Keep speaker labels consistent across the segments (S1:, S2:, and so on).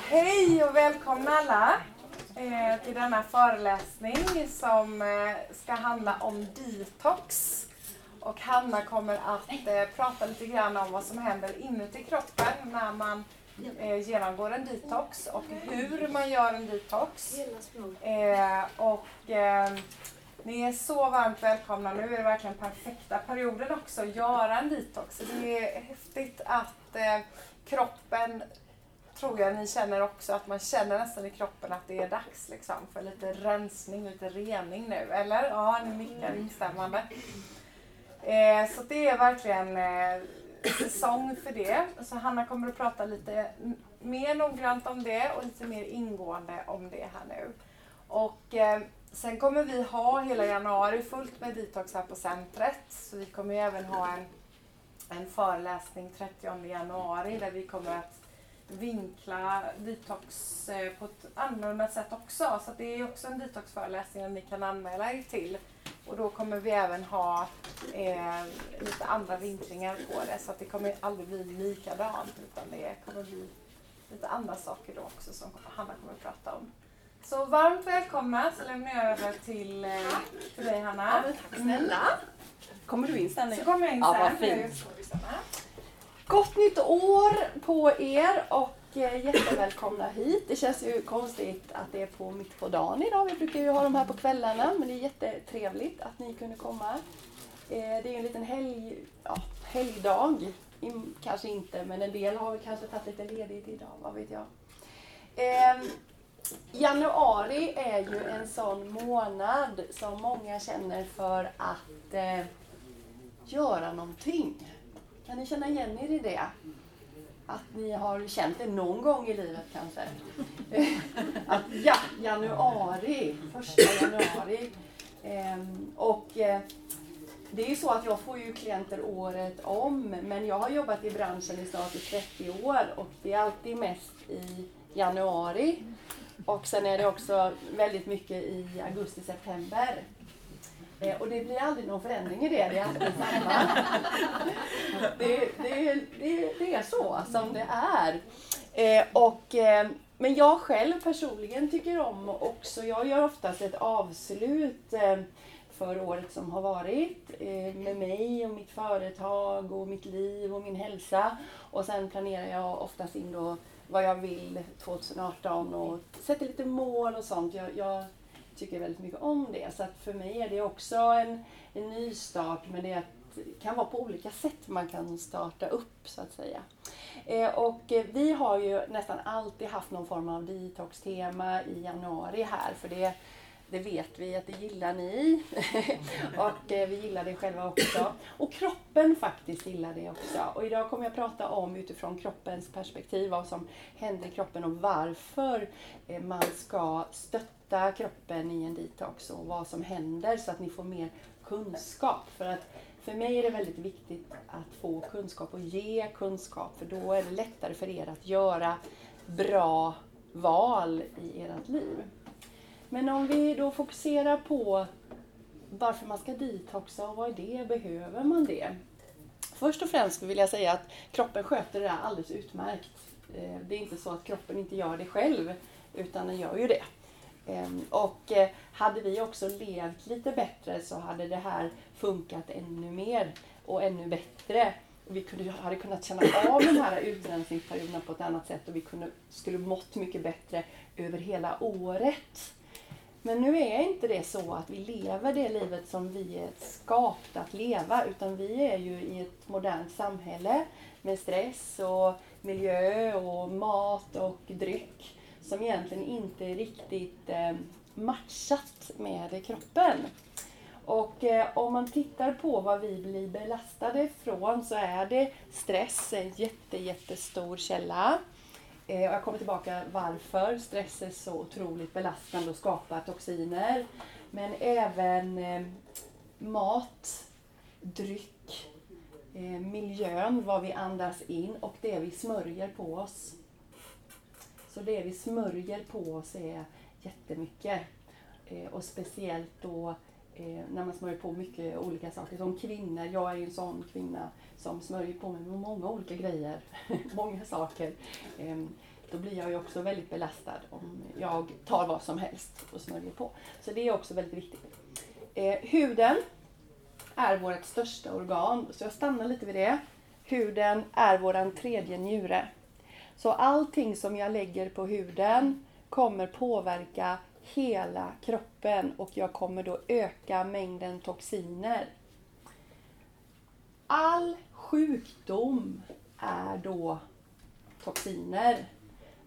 S1: Hej och välkomna alla eh, till denna föreläsning som eh, ska handla om detox. Och Hanna kommer att eh, prata lite grann om vad som händer inuti kroppen när man genomgår en detox och hur man gör en detox. Och ni är så varmt välkomna. Nu är det verkligen perfekta perioden också att göra en detox. Det är häftigt att kroppen tror jag ni känner också att man känner nästan i kroppen att det är dags liksom, för lite rensning, lite rening nu. Eller? Ja, ni nickar instämmande. Eh, så det är verkligen eh, säsong för det. Så Hanna kommer att prata lite mer noggrant om det och lite mer ingående om det här nu. Och eh, sen kommer vi ha hela januari fullt med detox här på centret. Så vi kommer även ha en, en föreläsning 30 januari där vi kommer att vinkla detox eh, på ett annorlunda sätt också. Så det är också en detoxföreläsning som ni kan anmäla er till. Och då kommer vi även ha eh, lite andra vinklingar på det så att det kommer aldrig bli likadant utan det kommer bli lite andra saker då också som Hanna kommer att prata om. Så varmt välkomna så lämnar jag över till, eh, till dig Hanna.
S2: Ja, tack snälla. Kommer du in sen?
S1: Så kommer jag in
S2: Ja,
S1: sen.
S2: vad fint. Gott nytt år på er och eh, jättevälkomna hit. Det känns ju konstigt att det är på mitt på dagen idag. Vi brukar ju ha dem här på kvällarna men det är jättetrevligt att ni kunde komma. Eh, det är ju en liten helg, ja, helgdag. Kanske inte men en del har väl kanske tagit lite ledigt idag, vad vet jag. Ehm, januari är ju en sån månad som många känner för att eh, göra någonting. Kan ni känna igen er i det? Att ni har känt det någon gång i livet kanske? att ja, januari, första januari. Ehm, och eh, det är ju så att jag får ju klienter året om men jag har jobbat i branschen i snart i 30 år och det är alltid mest i januari. Och sen är det också väldigt mycket i augusti-september. Eh, och det blir aldrig någon förändring i det, det är alltid samma. Det, det, det, det är så som det är. Eh, och, eh, men jag själv personligen tycker om också, jag gör oftast ett avslut eh, för året som har varit eh, med mig och mitt företag och mitt liv och min hälsa. Och sen planerar jag oftast in då vad jag vill 2018 och sätter lite mål och sånt. Jag, jag tycker väldigt mycket om det. Så att för mig är det också en, en ny start men det kan vara på olika sätt man kan starta upp så att säga. Eh, och eh, vi har ju nästan alltid haft någon form av detox-tema i januari här för det, det vet vi att det gillar ni. och eh, vi gillar det själva också. Och kroppen faktiskt gillar det också. Och idag kommer jag prata om utifrån kroppens perspektiv vad som händer i kroppen och varför eh, man ska stötta kroppen i en detox och vad som händer så att ni får mer kunskap. För att för mig är det väldigt viktigt att få kunskap och ge kunskap för då är det lättare för er att göra bra val i ert liv. Men om vi då fokuserar på varför man ska detoxa och vad är det? Behöver man det? Först och främst vill jag säga att kroppen sköter det där alldeles utmärkt. Eh, det är inte så att kroppen inte gör det själv, utan den gör ju det. Ehm, och eh, hade vi också levt lite bättre så hade det här funkat ännu mer och ännu bättre. Vi kunde, hade kunnat känna av de här utrensningsperioderna på ett annat sätt och vi kunde, skulle mått mycket bättre över hela året. Men nu är inte det så att vi lever det livet som vi är skapta att leva utan vi är ju i ett modernt samhälle med stress och miljö och mat och dryck som egentligen inte är riktigt eh, matchat med kroppen. Och eh, om man tittar på vad vi blir belastade från så är det stress en jätte, jättestor källa. Eh, och jag kommer tillbaka varför stress är så otroligt belastande och skapar toxiner. Men även eh, mat, dryck, eh, miljön, vad vi andas in och det vi smörjer på oss. Så det vi smörjer på oss är jättemycket. Eh, och speciellt då eh, när man smörjer på mycket olika saker. Som kvinnor, jag är ju en sån kvinna som smörjer på mig med många olika grejer. många saker. Eh, då blir jag ju också väldigt belastad om jag tar vad som helst och smörjer på. Så det är också väldigt viktigt. Eh, huden är vårt största organ, så jag stannar lite vid det. Huden är vår tredje njure. Så allting som jag lägger på huden kommer påverka hela kroppen och jag kommer då öka mängden toxiner. All sjukdom är då toxiner.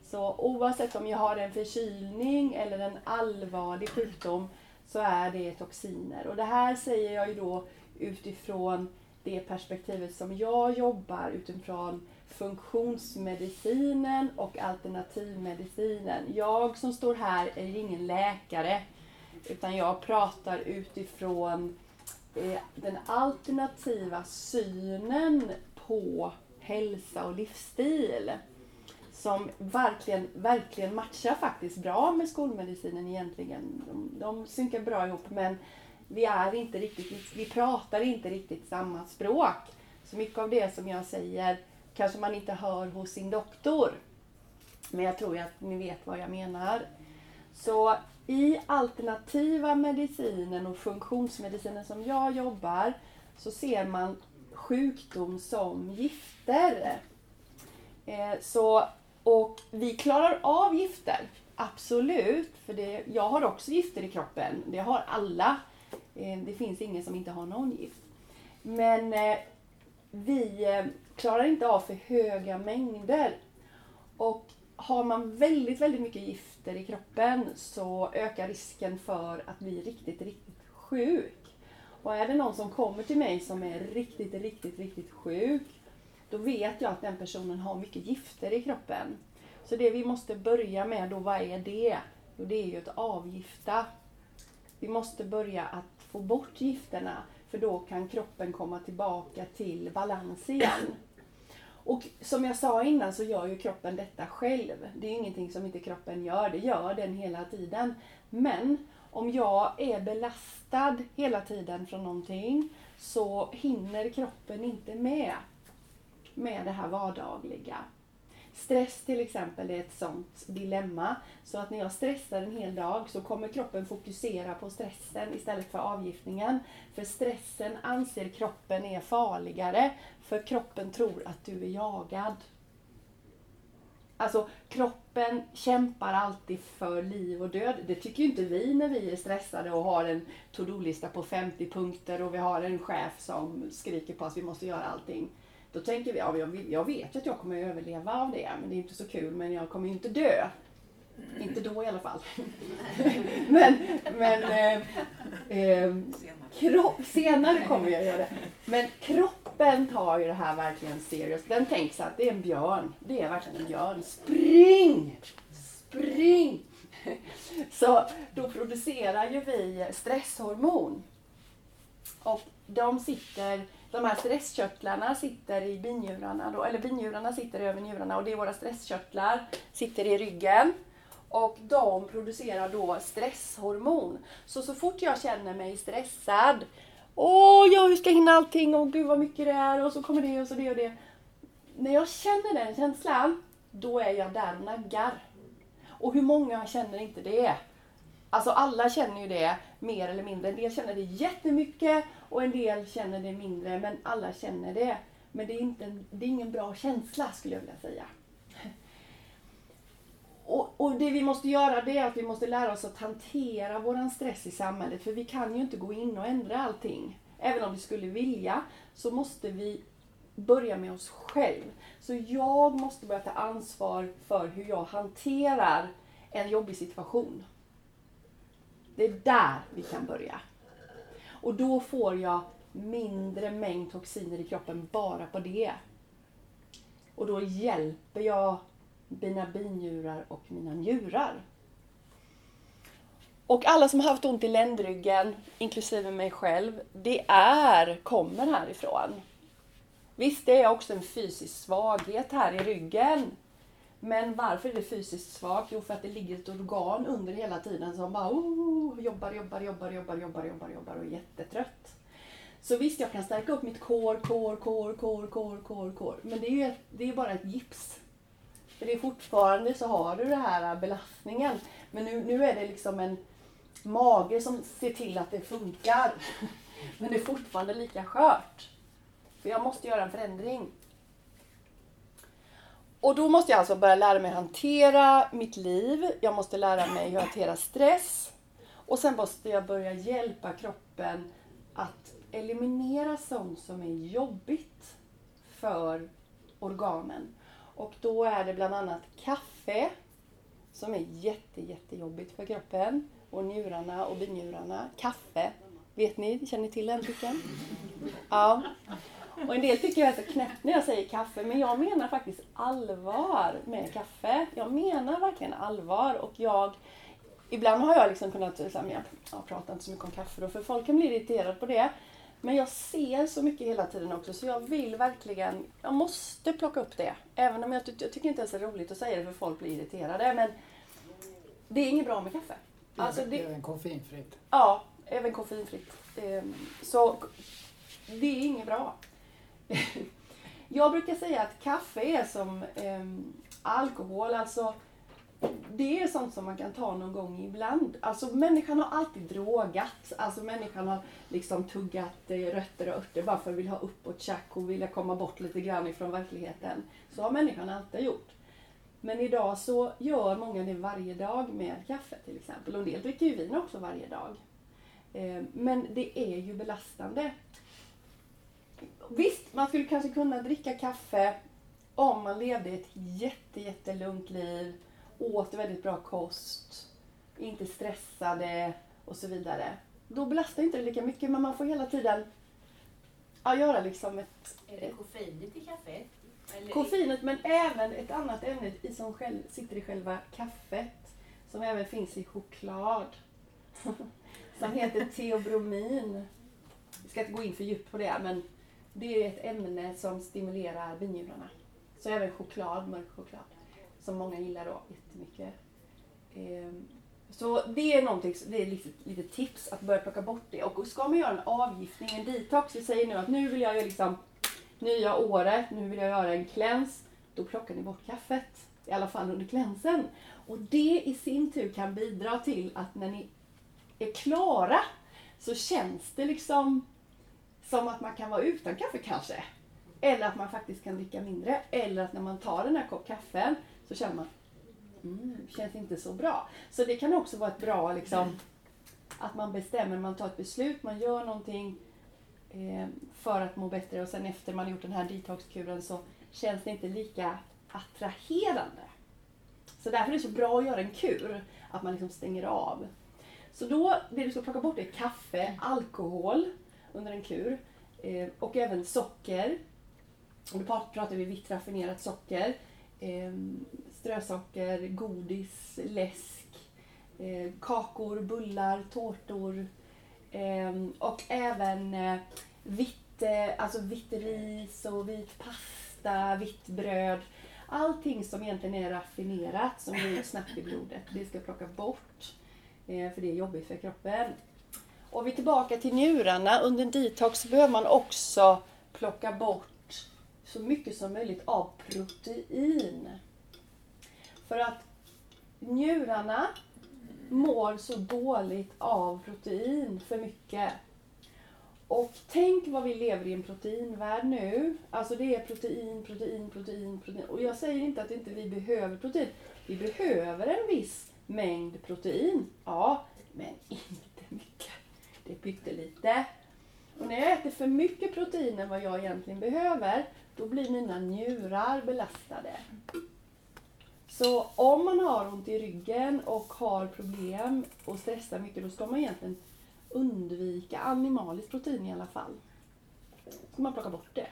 S2: Så oavsett om jag har en förkylning eller en allvarlig sjukdom så är det toxiner. Och det här säger jag ju då utifrån det perspektivet som jag jobbar utifrån funktionsmedicinen och alternativmedicinen. Jag som står här är ingen läkare utan jag pratar utifrån eh, den alternativa synen på hälsa och livsstil som verkligen, verkligen matchar faktiskt bra med skolmedicinen egentligen. De, de synkar bra ihop men vi, är inte riktigt, vi pratar inte riktigt samma språk. Så mycket av det som jag säger kanske man inte hör hos sin doktor. Men jag tror att ni vet vad jag menar. Så i alternativa medicinen och funktionsmedicinen som jag jobbar så ser man sjukdom som gifter. Eh, så, och vi klarar av gifter, absolut. För det, jag har också gifter i kroppen. Det har alla. Eh, det finns ingen som inte har någon gift. Men eh, vi klarar inte av för höga mängder. Och har man väldigt, väldigt mycket gifter i kroppen så ökar risken för att bli riktigt, riktigt sjuk. Och är det någon som kommer till mig som är riktigt, riktigt, riktigt sjuk, då vet jag att den personen har mycket gifter i kroppen. Så det vi måste börja med då, vad är det? Jo, det är ju att avgifta. Vi måste börja att få bort gifterna, för då kan kroppen komma tillbaka till balans igen. Och som jag sa innan så gör ju kroppen detta själv. Det är ingenting som inte kroppen gör, det gör den hela tiden. Men om jag är belastad hela tiden från någonting så hinner kroppen inte med, med det här vardagliga. Stress till exempel är ett sånt dilemma. Så att när jag stressar en hel dag så kommer kroppen fokusera på stressen istället för avgiftningen. För stressen anser kroppen är farligare, för kroppen tror att du är jagad. Alltså kroppen kämpar alltid för liv och död. Det tycker ju inte vi när vi är stressade och har en to-do-lista på 50 punkter och vi har en chef som skriker på oss vi måste göra allting. Då tänker vi, ja, jag vet ju att jag kommer överleva av det, men det är inte så kul, men jag kommer ju inte dö. Inte då i alla fall. men men eh, eh, kropp, senare kommer jag göra det. Men kroppen tar ju det här verkligen seriöst. Den tänker sig att det är en björn. Det är verkligen en björn. Spring! Spring! Så då producerar ju vi stresshormon. Och de sitter de här stresskörtlarna sitter i binjurarna, då, eller binjurarna sitter över njurarna och det är våra stresskörtlar, sitter i ryggen. Och de producerar då stresshormon. Så så fort jag känner mig stressad, åh, ja, hur ska jag hinna allting, och gud vad mycket det är, och så kommer det och så det och det. När jag känner den känslan, då är jag där och naggar. Och hur många känner inte det? Alltså alla känner ju det mer eller mindre. En del känner det jättemycket och en del känner det mindre. Men alla känner det. Men det är, inte, det är ingen bra känsla skulle jag vilja säga. Och, och, det vi måste göra det är att vi måste lära oss att hantera våran stress i samhället. För vi kan ju inte gå in och ändra allting. Även om vi skulle vilja så måste vi börja med oss själv. Så jag måste börja ta ansvar för hur jag hanterar en jobbig situation. Det är där vi kan börja. Och då får jag mindre mängd toxiner i kroppen bara på det. Och då hjälper jag mina binjurar och mina njurar. Och alla som har haft ont i ländryggen, inklusive mig själv, det är, kommer härifrån. Visst, det är också en fysisk svaghet här i ryggen. Men varför är det fysiskt svagt? Jo, för att det ligger ett organ under hela tiden som bara oh, jobbar, jobbar, jobbar, jobbar, jobbar, jobbar, jobbar och är jättetrött. Så visst, jag kan stärka upp mitt kår, kår, kår, kår, kår, kår, kår. Men det är ju ett, det är bara ett gips. För det är fortfarande så har du den här belastningen. Men nu, nu är det liksom en mage som ser till att det funkar. Men det är fortfarande lika skört. För jag måste göra en förändring. Och då måste jag alltså börja lära mig hantera mitt liv. Jag måste lära mig hantera stress. Och sen måste jag börja hjälpa kroppen att eliminera sånt som är jobbigt för organen. Och då är det bland annat kaffe som är jätte, jättejobbigt för kroppen och njurarna och binjurarna. Kaffe, vet ni? Känner ni till den? Ja. Och en del tycker jag är så knäppt när jag säger kaffe, men jag menar faktiskt allvar med kaffe. Jag menar verkligen allvar och jag Ibland har jag liksom kunnat, liksom, jag, jag pratar inte så mycket om kaffe då, för folk kan bli irriterade på det. Men jag ser så mycket hela tiden också så jag vill verkligen, jag måste plocka upp det. Även om jag, jag tycker inte ens det är roligt att säga det för folk blir irriterade. Men det är inget bra med kaffe.
S3: Alltså det, även koffeinfritt?
S2: Ja, även koffeinfritt. Ehm, så det är inget bra. Jag brukar säga att kaffe är som eh, alkohol. Alltså, det är sånt som man kan ta någon gång ibland. Alltså människan har alltid drogat. Alltså människan har liksom tuggat eh, rötter och örter bara för att vilja ha uppåt tjack och vilja komma bort lite grann ifrån verkligheten. Så har människan alltid gjort. Men idag så gör många det varje dag med kaffe till exempel. Och en del dricker ju vin också varje dag. Eh, men det är ju belastande. Visst, man skulle kanske kunna dricka kaffe om man levde ett jätte, jättelugnt liv, åt väldigt bra kost, inte stressade och så vidare. Då belastar inte det lika mycket men man får hela tiden ja, göra liksom ett...
S4: Är det koffeinet i kaffet?
S2: Eller koffeinet men även ett annat ämne i som själv, sitter i själva kaffet som även finns i choklad. som heter teobromin. Vi ska inte gå in för djupt på det men det är ett ämne som stimulerar binjurarna. Så även choklad, mörk choklad, som många gillar då jättemycket. Ehm, så det är någonting, det är lite, lite tips att börja plocka bort det. Och ska man göra en avgiftning, en detox, vi säger nu att nu vill jag liksom nya året, nu vill jag göra en cleanse. Då plockar ni bort kaffet, i alla fall under klänsen. Och det i sin tur kan bidra till att när ni är klara så känns det liksom som att man kan vara utan kaffe kanske. Eller att man faktiskt kan dricka mindre. Eller att när man tar den här kopp kaffe så känner man mm, känns inte så bra. Så det kan också vara ett bra liksom, att man bestämmer, man tar ett beslut, man gör någonting eh, för att må bättre och sen efter man gjort den här detoxkuren så känns det inte lika attraherande. Så därför är det så bra att göra en kur, att man liksom stänger av. Så då, det du ska plocka bort är kaffe, alkohol under en kur eh, och även socker. Och då pratar vi vitt raffinerat socker, eh, strösocker, godis, läsk, eh, kakor, bullar, tårtor ehm, och även eh, vitt, eh, alltså vitt ris och vit pasta, vitt bröd. Allting som egentligen är raffinerat, som går snabbt i blodet, det ska plocka bort. Eh, för det är jobbigt för kroppen. Och vi är tillbaka till njurarna. Under en detox behöver man också plocka bort så mycket som möjligt av protein. För att njurarna mår så dåligt av protein för mycket. Och tänk vad vi lever i en proteinvärld nu. Alltså det är protein, protein, protein, protein. Och jag säger inte att inte vi behöver protein. Vi behöver en viss mängd protein. Ja, men inte mycket. Det är pyttelite. Och när jag äter för mycket protein än vad jag egentligen behöver, då blir mina njurar belastade. Så om man har ont i ryggen och har problem och stressar mycket, då ska man egentligen undvika animaliskt protein i alla fall. Så man plockar bort det.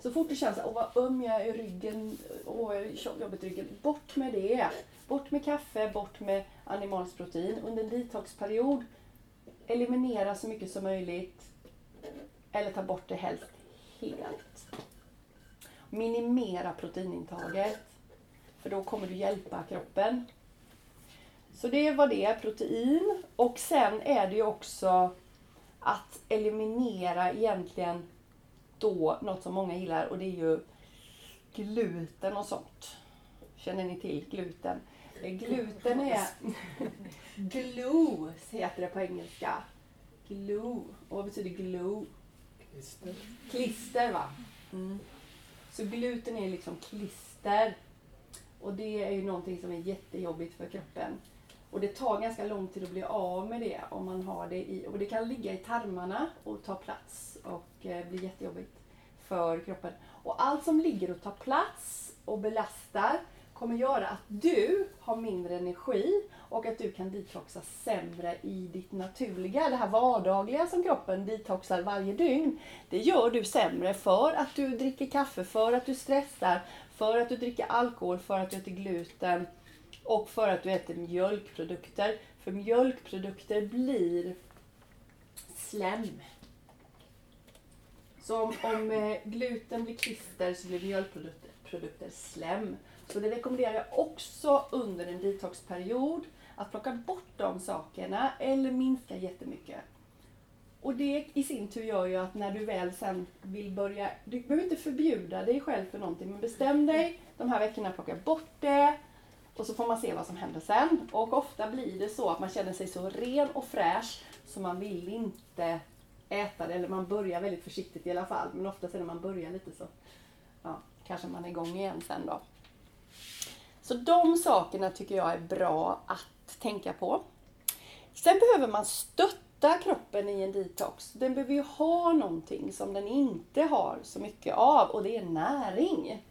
S2: Så fort det känns att vad öm jag är i ryggen, åh, jobbigt i ryggen, bort med det. Bort med kaffe, bort med animaliskt protein. Under en detoxperiod, eliminera så mycket som möjligt. Eller ta bort det helst helt. Minimera proteinintaget. För då kommer du hjälpa kroppen. Så det var det, protein. Och sen är det ju också att eliminera egentligen då något som många gillar och det är ju gluten och sånt. Känner ni till gluten? Eh, gluten är glue, heter det på engelska. Glue. Och vad betyder glue?
S3: Klister.
S2: Klister va? Mm. Så gluten är liksom klister. Och det är ju någonting som är jättejobbigt för kroppen. Och det tar ganska lång tid att bli av med det om man har det i, och det kan ligga i tarmarna och ta plats och eh, bli jättejobbigt för kroppen. Och allt som ligger och tar plats och belastar kommer göra att du har mindre energi och att du kan detoxa sämre i ditt naturliga, det här vardagliga som kroppen detoxar varje dygn. Det gör du sämre för att du dricker kaffe, för att du stressar, för att du dricker alkohol, för att du äter gluten och för att du äter mjölkprodukter. För mjölkprodukter blir slem. Så om, om gluten blir klister så blir mjölkprodukter slem. Så det rekommenderar jag också under en detoxperiod. Att plocka bort de sakerna eller minska jättemycket. Och det i sin tur gör ju att när du väl sen vill börja, du behöver inte förbjuda dig själv för någonting, men bestäm dig de här veckorna, plocka bort det och så får man se vad som händer sen. Och ofta blir det så att man känner sig så ren och fräsch så man vill inte äta det, eller man börjar väldigt försiktigt i alla fall. Men ofta när man börjar lite så ja, kanske man är igång igen sen då. Så de sakerna tycker jag är bra att tänka på. Sen behöver man stötta kroppen i en detox. Den behöver ju ha någonting som den inte har så mycket av och det är näring.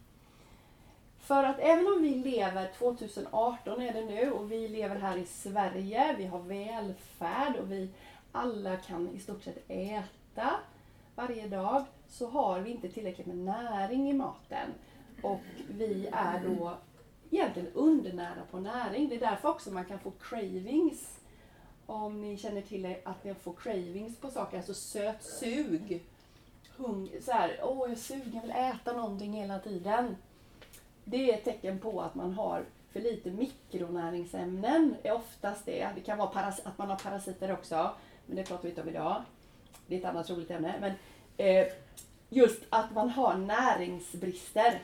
S2: För att även om vi lever, 2018 är det nu, och vi lever här i Sverige, vi har välfärd och vi alla kan i stort sett äta varje dag, så har vi inte tillräckligt med näring i maten. Och vi är då egentligen undernärda på näring. Det är därför också man kan få cravings. Om ni känner till att ni får cravings på saker, alltså sötsug. Hung, så här, åh jag är sugen, jag vill äta någonting hela tiden. Det är ett tecken på att man har för lite mikronäringsämnen, är oftast det. Det kan vara paras att man har parasiter också, men det pratar vi inte om idag. Det är ett annat roligt ämne. Men eh, just att man har näringsbrister.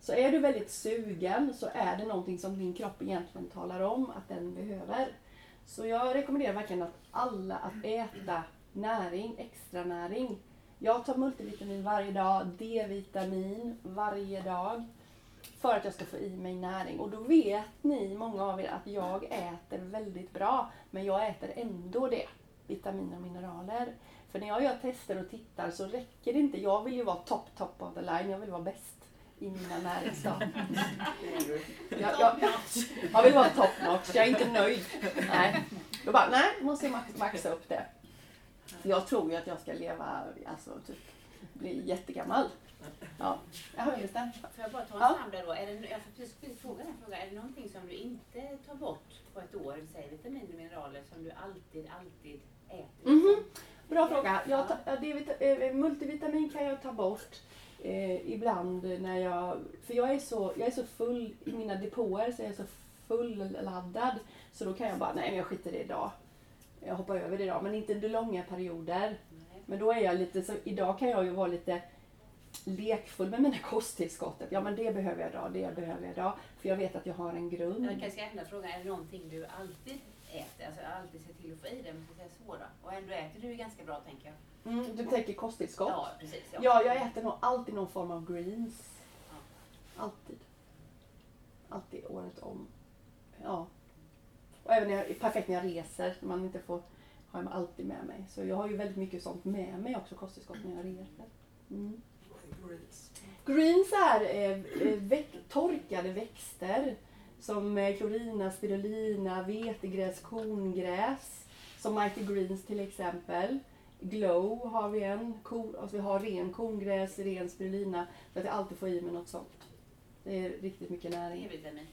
S2: Så är du väldigt sugen så är det någonting som din kropp egentligen talar om att den behöver. Så jag rekommenderar verkligen att alla att äta näring, extra näring. Jag tar multivitamin varje dag, D-vitamin varje dag för att jag ska få i mig näring. Och då vet ni, många av er, att jag äter väldigt bra. Men jag äter ändå det, vitaminer och mineraler. För när jag gör tester och tittar så räcker det inte. Jag vill ju vara top, top of the line. Jag vill vara bäst i mina näringsdag. Jag, jag, jag vill vara top notch. Jag är inte nöjd. Nej. Då bara, nej, måste jag max, maxa upp det. Jag tror ju att jag ska leva, alltså typ, bli jättegammal. Ja, jag hör just det.
S4: Får jag bara ta en
S2: Ja.
S4: snabb där då? Är det, jag får precis fråga den frågan. Är det någonting som du inte tar bort på ett år, säg vitaminer och mineraler, som du alltid, alltid äter?
S2: Mhm. Bra fråga. Jag tar, ja, D-vita- eh, multivitamin kan jag ta bort eh, ibland när jag... För jag är, så, jag är så full i mina depåer, så jag är så fulladdad. Så då kan jag bara, nej men jag skiter i det idag. Jag hoppar över det idag, men inte under långa perioder.
S4: Nej.
S2: Men då är jag lite så, idag kan jag ju vara lite lekfull med mina kosttillskott. Ja men det behöver jag idag, det behöver jag idag. För jag vet att jag har en grund.
S4: Jag kanske ska ändra frågan. Är det någonting du alltid äter? Alltså alltid ser till att få i dig, så då. Och ändå äter du ganska bra, tänker jag.
S2: Mm, du tänker kosttillskott?
S4: Ja, precis. Ja.
S2: Ja, jag äter nog alltid någon form av greens.
S4: Ja.
S2: Alltid. Alltid året om. Ja. Och även när jag, perfekt när jag reser, när man inte får, har jag alltid med mig. Så jag har ju väldigt mycket sånt med mig också, kosttillskott, när jag reser. Mm. Greens är eh, eh, väck, torkade växter som eh, klorina, spirulina, vetegräs, korngräs. Som Mighty Greens till exempel. Glow har vi en. Ko, alltså vi har ren korngräs, ren spirulina. Så att jag alltid får i mig något sånt. Det är riktigt mycket näring.
S4: D-vitamin.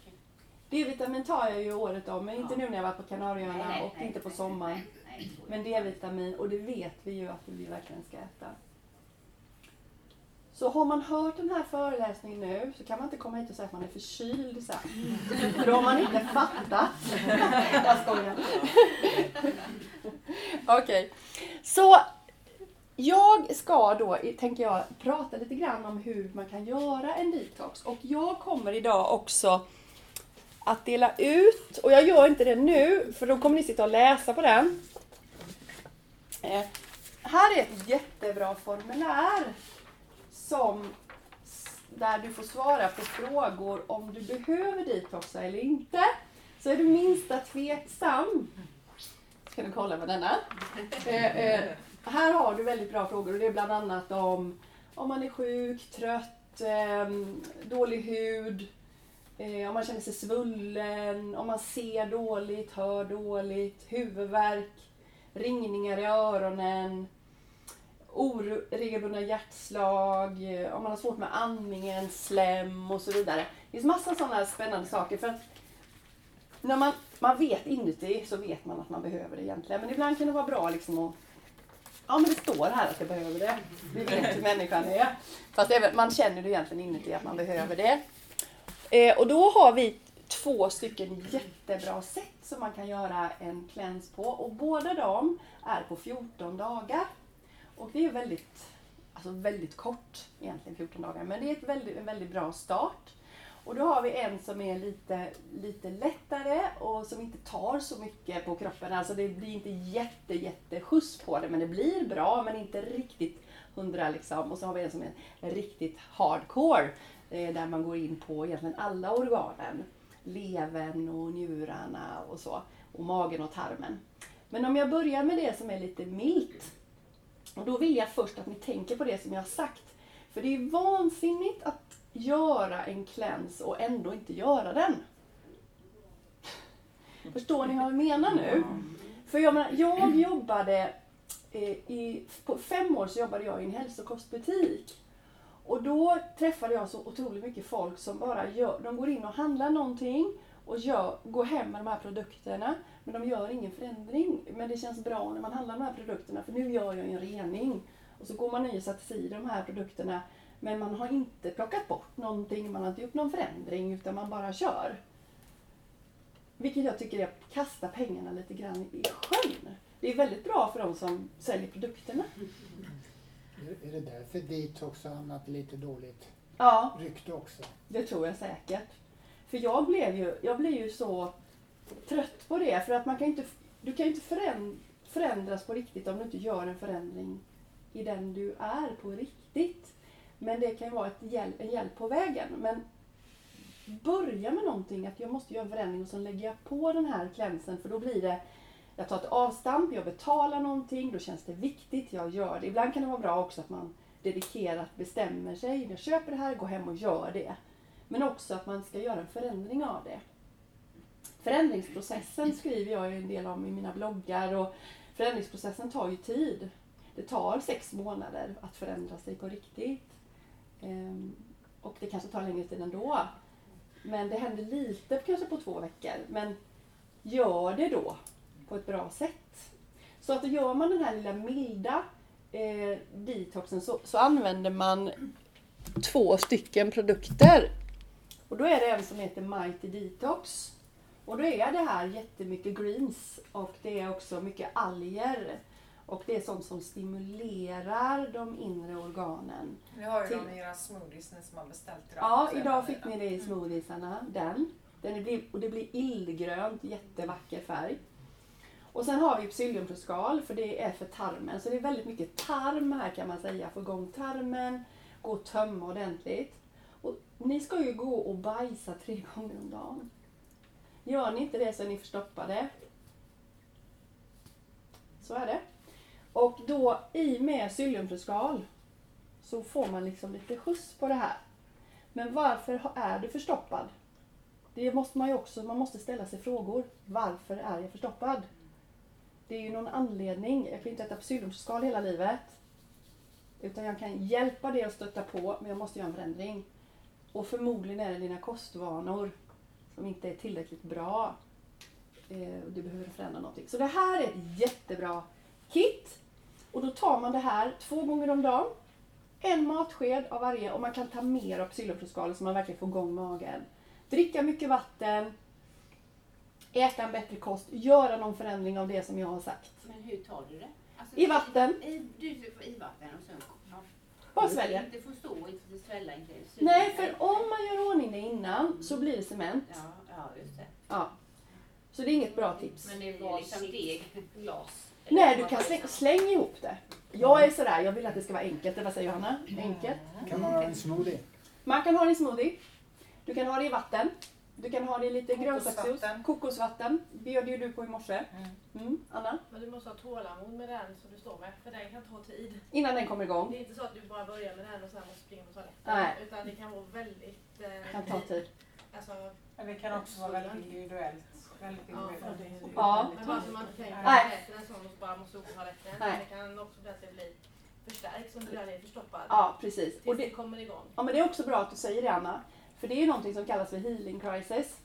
S2: D-vitamin tar jag ju året om, men inte
S4: Ja.
S2: nu när jag varit på Kanarieöarna och
S4: nej,
S2: inte på sommaren.
S4: nej, nej,
S2: Men. D-vitamin, och det vet vi ju att vi verkligen ska äta. Så har man hört den här föreläsningen nu så kan man inte komma hit och säga att man är förkyld sen. För då har man inte fattat. Jag skojar. Okej, så jag ska då, tänker jag, prata lite grann om hur man kan göra en detox. Och jag kommer idag också att dela ut, och jag gör inte det nu för då kommer ni sitta och läsa på den. Eh, här är ett jättebra formulär som där du får svara på frågor om du behöver detoxa eller inte. Så är du minsta tveksam, ska du kolla med denna. Eh, eh, här har du väldigt bra frågor och det är bland annat om om man är sjuk, trött, eh, dålig hud, eh, om man känner sig svullen, om man ser dåligt, hör dåligt, huvudvärk, ringningar i öronen, oregelbundna hjärtslag, eh, om man har svårt med andningen, slem och så vidare. Det finns massa sådana spännande saker. För när man, man vet inuti så vet man att man behöver det egentligen. Men ibland kan det vara bra liksom att Ja men det står här att jag behöver det. Vi vet hur människan är. Fast även, man känner det egentligen inuti att man behöver det. Eh, och då har vi två stycken jättebra sätt som man kan göra en cleanse på. Och båda de är på 14 dagar. Och det är väldigt, alltså väldigt kort egentligen 14 dagar. Men det är ett väldigt, en väldigt bra start. Och då har vi en som är lite, lite lättare och som inte tar så mycket på kroppen. Alltså det blir inte jätte, jätte skjuts på det men det blir bra men inte riktigt hundra liksom. Och så har vi en som är riktigt hardcore eh, där man går in på egentligen alla organen. Levern och njurarna och så. Och magen och tarmen. Men om jag börjar med det som är lite milt. Och då vill jag först att ni tänker på det som jag har sagt. För det är vansinnigt att göra en cleanse och ändå inte göra den. Förstår ni vad jag menar nu? För jag, menar, jag jobbade eh, i, på fem år så jobbade jag i en hälsokostbutik. Och då träffade jag så otroligt mycket folk som bara gör, de går in och handlar någonting och gör, går hem med de här produkterna. Men de gör ingen förändring. Men det känns bra när man handlar de här produkterna för nu gör jag en rening. Och så går man i och sätter sig i de här produkterna men man har inte plockat bort någonting, man har inte gjort någon förändring utan man bara kör. Vilket jag tycker är att kasta pengarna lite grann i sjön. Det är väldigt bra för de som säljer produkterna.
S3: Är det därför detox har hamnat lite dåligt
S2: Ja,
S3: rykte också?
S2: det tror jag säkert. För jag blev ju, jag blev ju så trött på det. För att man kan inte, du kan ju inte förändras på riktigt om du inte gör en förändring i den du är på riktigt. Men det kan ju vara ett hjälp, en hjälp på vägen. Men börja med någonting, att jag måste göra en förändring och sen lägger jag på den här klänsen för då blir det jag tar ett avstamp, jag betalar någonting, då känns det viktigt, jag gör det. Ibland kan det vara bra också att man dedikerat bestämmer sig, jag köper det här, går hem och gör det. Men också att man ska göra en förändring av det. Förändringsprocessen skriver jag ju en del om i mina bloggar och förändringsprocessen tar ju tid. Det tar sex månader att förändra sig på riktigt. Ehm, och det kanske tar längre tid ändå. Men det händer lite kanske på två veckor. Men gör det då på ett bra sätt. Så att gör man den här lilla milda eh, detoxen så, så använder man två stycken produkter. Och då är det en som heter Mighty Detox. Och då är det här jättemycket greens och det är också mycket alger. Och det är sånt som stimulerar de inre organen.
S1: Vi har ju
S2: Till-
S1: dem i era smoothies ni som har beställt idag.
S2: Ja, idag fick ni det i smoothiesarna. Den. den blir, och det blir illgrönt, jättevacker färg. Och sen har vi psylliumfruskal för det är för tarmen. Så det är väldigt mycket tarm här kan man säga. Få igång tarmen, gå och tömma ordentligt. Och ni ska ju gå och bajsa tre gånger om dagen. Gör ni inte det så är ni förstoppade. Så är det. Och då i med psylliumfruskal så får man liksom lite skjuts på det här. Men varför är du förstoppad? Det måste man ju också, man måste ställa sig frågor. Varför är jag förstoppad? Det är ju någon anledning. Jag kan ju inte äta psylliumfruskal hela livet. Utan jag kan hjälpa det och stötta på, men jag måste göra en förändring. Och förmodligen är det dina kostvanor som inte är tillräckligt bra. Eh, och du behöver förändra någonting. Så det här är ett jättebra kit. Och då tar man det här två gånger om dagen. En matsked av varje och man kan ta mer av psylliumfruskalen så man verkligen får igång magen. Dricka mycket vatten. Äta en bättre kost. Göra någon förändring av det som jag har sagt.
S4: Men hur tar du det? Alltså,
S2: I vatten.
S4: I, du får i vatten och sen...
S2: Bara svälja.
S4: Inte få stå, inte få svälla, inte
S2: Nej, för om man gör ordning det innan så blir det cement.
S4: Ja, ja, just det.
S2: Ja. Så det är inget bra tips.
S4: Men det är liksom deg.
S5: glas.
S2: Nej, du kan slänga, släng ihop det. Jag är sådär, jag vill att det ska vara enkelt. Vad säger Johanna? Enkelt.
S3: Kan man ha en smoothie?
S2: Man kan ha det i smoothie. Du kan ha det i vatten. Du kan ha det i lite grönsaksjuice.
S1: Kokosvatten.
S2: Bjöd ju du på i morse. Mm. Anna?
S5: Men du måste ha tålamod med den som du står med, för den kan ta tid.
S2: Innan den kommer
S5: Det
S2: igång.
S5: är inte så att du bara börjar med den och sen måste springa på toaletten.
S2: Nej.
S5: Utan det kan vara väldigt... Eh,
S2: Kan ta tid.
S5: Alltså,
S6: Men det kan också vara väldigt individuellt. Väldigt
S5: ja,
S6: individuellt.
S5: det,
S2: Ja.
S5: Men bara så man inte tänker att det är en sån som bara måste gå på toaletten.
S2: Nej.
S5: Det kan också bli att det blir förstärkt som du gör det förstoppad.
S2: Ja, precis. Och
S5: Tills
S2: det,
S5: det kommer igång.
S2: ja, men det är också bra att du säger det Anna. För det är ju någonting som kallas för healing crisis.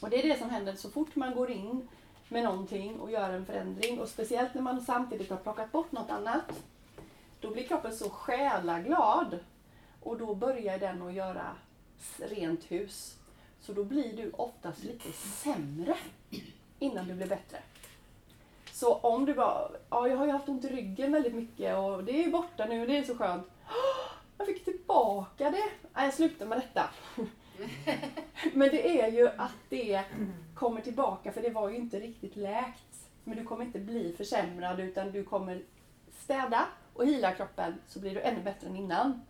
S2: Och det är det som händer så fort man går in med någonting och gör en förändring. Och speciellt när man samtidigt har plockat bort något annat. Då blir kroppen så själaglad. Och då börjar den att göra rent hus. Så då blir du oftast lite sämre innan du blir bättre. Så om du bara, ja jag har ju haft ont i ryggen väldigt mycket och det är ju borta nu, det är så skönt. Jag fick tillbaka det. Nej, jag slutar med detta. Men det är ju att det kommer tillbaka för det var ju inte riktigt läkt. Men du kommer inte bli försämrad utan du kommer städa och hila kroppen så blir du ännu bättre än innan.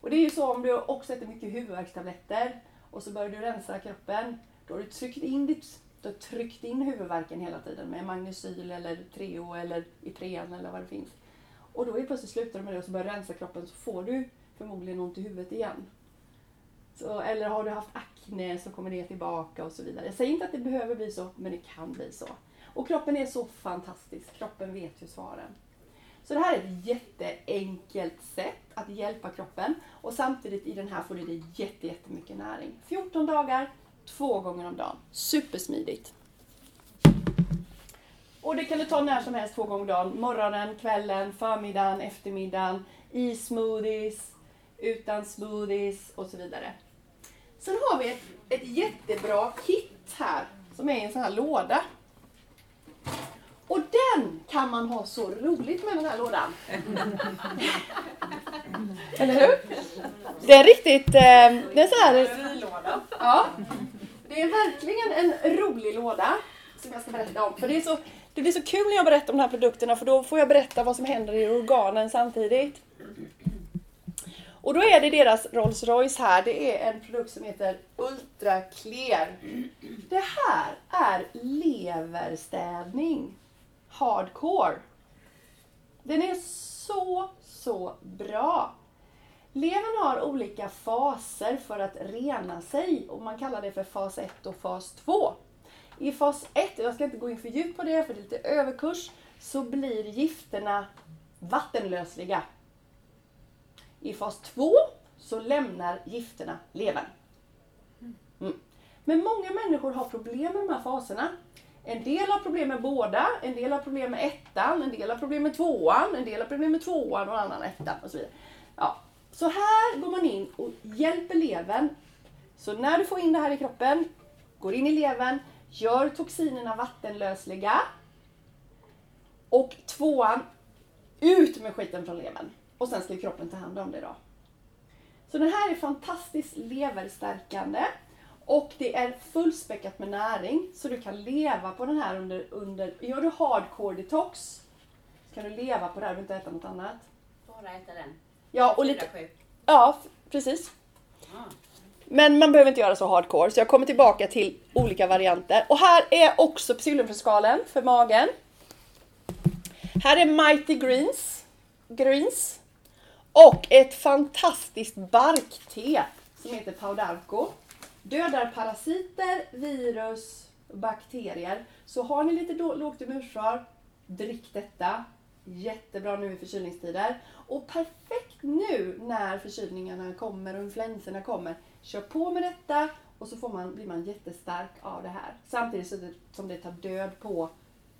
S2: Och det är ju så om du också äter mycket huvudvärkstabletter och så börjar du rensa kroppen. Då har du tryckt in, ditt, du har tryckt in huvudvärken hela tiden med Magnesyl eller Treo eller Ipren eller vad det finns. Och då är plötsligt slutar du med det och så börjar du rensa kroppen så får du förmodligen ont i huvudet igen. Så, eller har du haft akne så kommer det tillbaka och så vidare. Jag säger inte att det behöver bli så, men det kan bli så. Och kroppen är så fantastisk. Kroppen vet ju svaren. Så det här är ett jätteenkelt sätt att hjälpa kroppen och samtidigt i den här får du i dig jättemycket näring. 14 dagar, två gånger om dagen. Supersmidigt. Och det kan du ta när som helst två gånger om dagen. Morgonen, kvällen, förmiddagen, eftermiddagen, i smoothies, utan smoothies och så vidare. Sen har vi ett, ett jättebra kit här som är i en sån här låda. Och den kan man ha så roligt med den här lådan. Eller hur? Det är riktigt... Eh, det är så här... Ja. Det är verkligen en rolig låda som jag ska berätta om. För det, är så, det blir så kul när jag berättar om de här produkterna för då får jag berätta vad som händer i organen samtidigt. Och då är det deras Rolls Royce här. Det är en produkt som heter Ultra Clear. Det här är leverstädning. Hardcore. Den är så, så bra. Levern har olika faser för att rena sig och man kallar det för fas 1 och fas 2. I fas 1, jag ska inte gå in för djupt på det för det är lite överkurs, så blir gifterna vattenlösliga. I fas 2 så lämnar gifterna levern. Mm. Men många människor har problem med de här faserna. En del har problem med båda, en del har problem med ettan, en del har problem med tvåan, en del har problem med tvåan och en annan ettan och så vidare. Ja. Så här går man in och hjälper levern. Så när du får in det här i kroppen, går in i levern, gör toxinerna vattenlösliga. Och tvåan, ut med skiten från levern. Och sen ska kroppen ta hand om det då. Så den här är fantastiskt leverstärkande. Och det är fullspäckat med näring. Så du kan leva på den här under, under gör du hardcore detox, så kan du leva på det här och inte äta något annat.
S4: Bara äta den.
S2: Ja, och lite, ja precis.
S4: Ja.
S2: Men man behöver inte göra så hardcore, så jag kommer tillbaka till olika varianter. Och här är också psyllumfruskalen för magen. Här är Mighty Greens, greens och ett fantastiskt barkte som heter Paudarco. Dödar parasiter, virus, bakterier. Så har ni lite då, lågt immunförsvar, drick detta. Jättebra nu i förkylningstider. Och perfekt nu när förkylningarna kommer och influenserna kommer. Kör på med detta och så får man, blir man jättestark av det här. Samtidigt så det, som det tar död på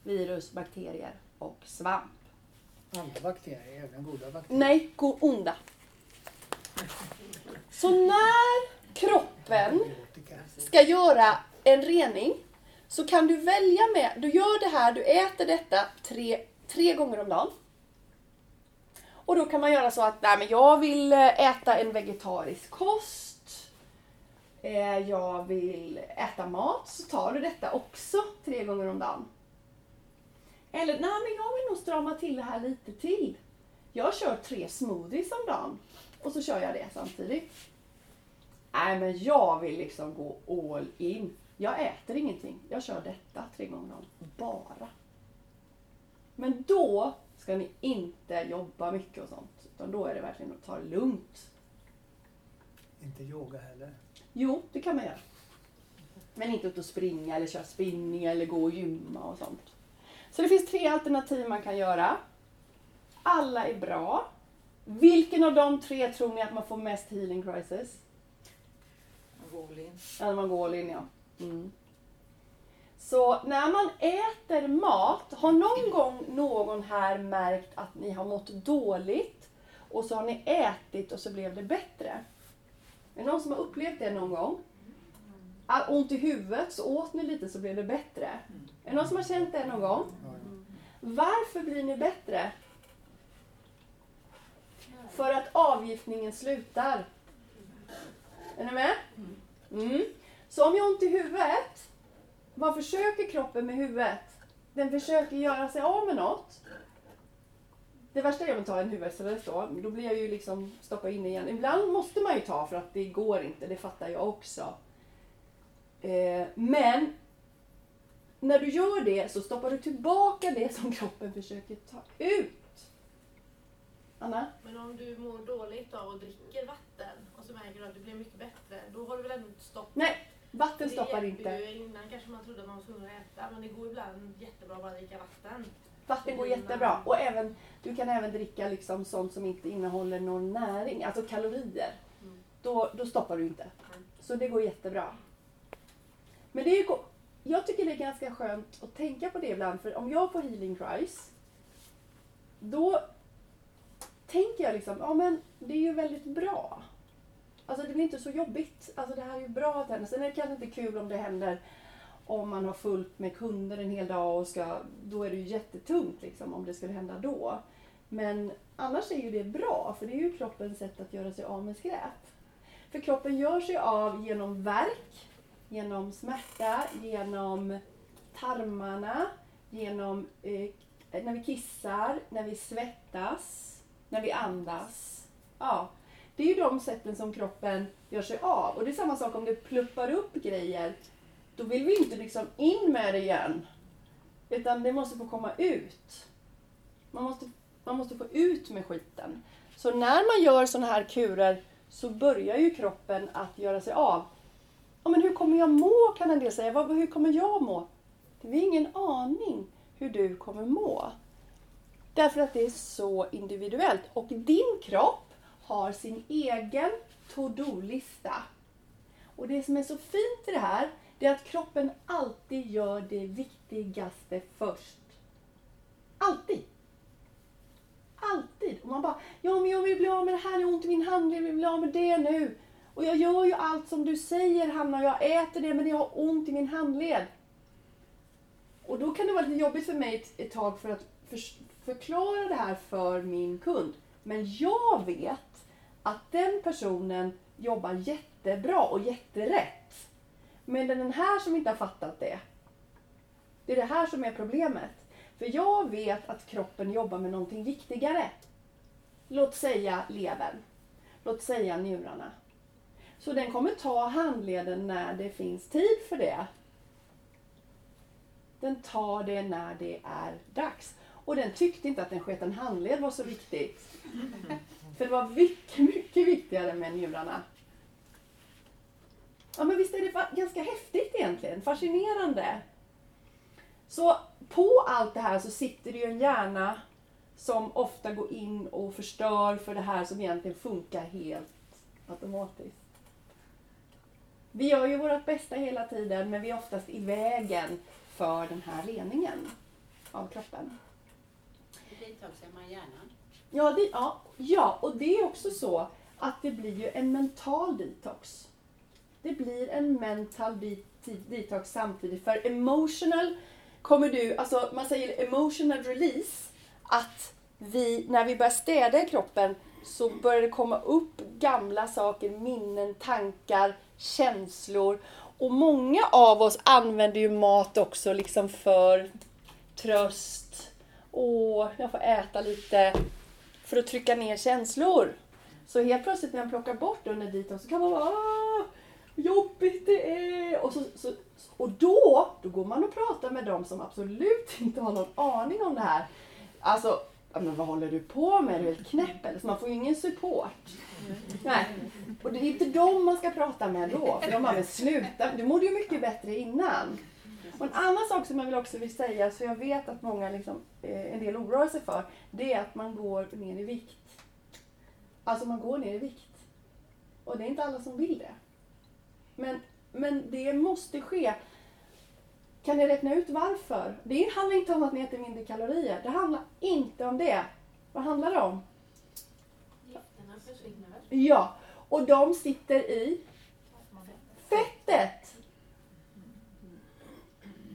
S2: virus, bakterier och svamp.
S3: Alla bakterier, även goda bakterier.
S2: Nej, gå onda. Så när kroppen ska göra en rening så kan du välja med, du gör det här, du äter detta tre, tre gånger om dagen. Och då kan man göra så att, nej men jag vill eh, äta en vegetarisk kost eh, jag vill äta mat så tar du detta också tre gånger om dagen. Eller, nej men jag vill nog strama till det här lite till. Jag kör tre smoothies om dagen och så kör jag det samtidigt. Nej men jag vill liksom gå all in. Jag äter ingenting. Jag kör detta tre gånger om dagen. Bara. Men då ska ni inte jobba mycket och sånt. Utan då är det verkligen att ta det lugnt.
S3: Inte yoga heller.
S2: Jo, det kan man göra. Men inte ut och springa eller köra spinning eller gå och gymma och sånt. Så det finns tre alternativ man kan göra. Alla är bra. Vilken av de tre tror ni att man får mest healing crisis?
S6: Golin.
S2: Ja, när man går all in ja. Mm. Så när man äter mat, har någon gång någon här märkt att ni har mått dåligt och så har ni ätit och så blev det bättre? Är det någon som har upplevt det någon gång? Ah, Ont i huvudet, så åt ni lite så blev det bättre. Är det någon som har känt det någon gång? Varför blir ni bättre? För att avgiftningen slutar. Är ni med? Mm. Så om jag har ont i huvudet, vad försöker kroppen med huvudet? Den försöker göra sig av med något. Det värsta är om jag tar en huvudvärkstablet då. Då blir jag ju liksom stoppa in igen. Ibland måste man ju ta för att det går inte, det fattar jag också. Eh, men när du gör det så stoppar du tillbaka det som kroppen försöker ta ut. Anna?
S5: Men om du mår dåligt av och dricker vatten och så märker du att du blir mycket bättre, då har du väl ändå inte stopp?
S2: Nej, vatten stoppar inte.
S5: ju. Innan kanske man trodde att man var tvungen att äta, men det går ibland jättebra att bara dricka vatten.
S2: Vatten går jättebra. Och även, du kan även dricka liksom sånt som inte innehåller någon näring, alltså kalorier.
S5: Mm.
S2: Då, då stoppar du inte.
S5: Mm.
S2: Så det går jättebra. Men det är ju, jag tycker det är ganska skönt att tänka på det ibland. För om jag får healing cries, då tänker jag liksom, ja men det är ju väldigt bra. Alltså det blir inte så jobbigt. Alltså det här är ju bra att händer. Sen är det kanske inte kul om det händer om man har fullt med kunder en hel dag och ska, då är det ju jättetungt liksom om det skulle hända då. Men annars är ju det bra för det är ju kroppens sätt att göra sig av med skräp. För kroppen gör sig av genom värk, genom smärta, genom tarmarna, genom eh, när vi kissar, när vi svettas, när vi andas. Ja, det är ju de sätten som kroppen gör sig av. Och det är samma sak om det pluppar upp grejer. Då vill vi inte liksom in med det igen. Utan det måste få komma ut. Man måste, man måste få ut med skiten. Så när man gör sådana här kurer så börjar ju kroppen att göra sig av. Ja, men hur kommer jag må kan en del säga. Vad, hur kommer jag må? Det har ingen aning hur du kommer må. Därför att det är så individuellt. Och din kropp har sin egen to-do-lista. Och det som är så fint i det här, det är att kroppen alltid gör det viktigaste först. Alltid. Alltid. Och man bara, ja men jag vill bli av med det här, jag har ont i min handled, jag vill bli av med det nu. Och jag gör ju allt som du säger Hanna, och jag äter det men jag har ont i min handled. Och då kan det vara lite jobbigt för mig ett, ett tag för att för, förklara det här för min kund. Men jag vet att den personen jobbar jättebra och jätterätt. Men det är den här som inte har fattat det. Det är det här som är problemet. För jag vet att kroppen jobbar med någonting viktigare. Låt säga levern. Låt säga njurarna. Så den kommer ta handleden när det finns tid för det. Den tar det när det är dags. Och den tyckte inte att den sket en handled var så viktigt. För det var mycket, mycket viktigare med njurarna. Ja men visst är det ganska häftigt egentligen, fascinerande. Så på allt det här så sitter det ju en hjärna som ofta går in och förstör för det här som egentligen funkar helt automatiskt. Vi gör ju vårt bästa hela tiden men vi är oftast i vägen för den här reningen av kroppen.
S4: Detoxar man hjärnan?
S2: Ja, det, ja, ja, och det är också så att det blir ju en mental detox. Det blir en mental detox samtidigt. För emotional kommer du, alltså man säger emotional release, att vi, när vi börjar städa i kroppen så börjar det komma upp gamla saker, minnen, tankar, känslor. Och många av oss använder ju mat också liksom för tröst. Åh, jag får äta lite för att trycka ner känslor. Så helt plötsligt när jag plockar bort under detox så kan man vara jobbigt det är. Och, så, så, och då, då går man och pratar med dem som absolut inte har någon aning om det här. Alltså, men vad håller du på med? Är du helt knäpp eller? Så man får ju ingen support. Nej. Och det är inte dem man ska prata med då. För de bara, men sluta, du mådde ju mycket bättre innan. Och en annan sak som jag vill också vill säga, så jag vet att många liksom, eh, en del oroar sig för, det är att man går ner i vikt. Alltså man går ner i vikt. Och det är inte alla som vill det. Men, men det måste ske. Kan ni räkna ut varför? Det handlar inte om att ni äter mindre kalorier. Det handlar inte om det. Vad handlar det om?
S5: Gifterna försvinner väl?
S2: Ja, och de sitter i fettet.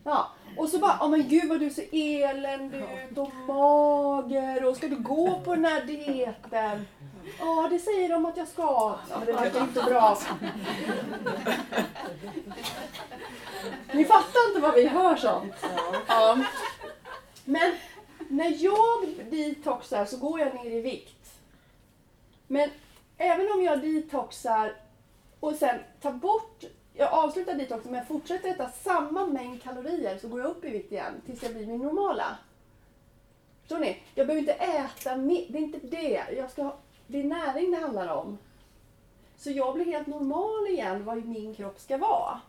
S2: Ja, och så bara, oh men gud vad du ser eländig ut och mager och ska du gå på den här dieten? Ja, det säger de att jag ska. Men det verkar inte bra. Ni fattar inte vad vi hör sånt. Ja. Men när jag detoxar så går jag ner i vikt. Men även om jag detoxar och sen tar bort, jag avslutar detoxen men fortsätter äta samma mängd kalorier så går jag upp i vikt igen tills jag blir min normala. Förstår ni? Jag behöver inte äta mer, det är inte det. Jag ska, ha- det är näring det handlar om. Så jag blir helt normal igen vad min kropp ska vara.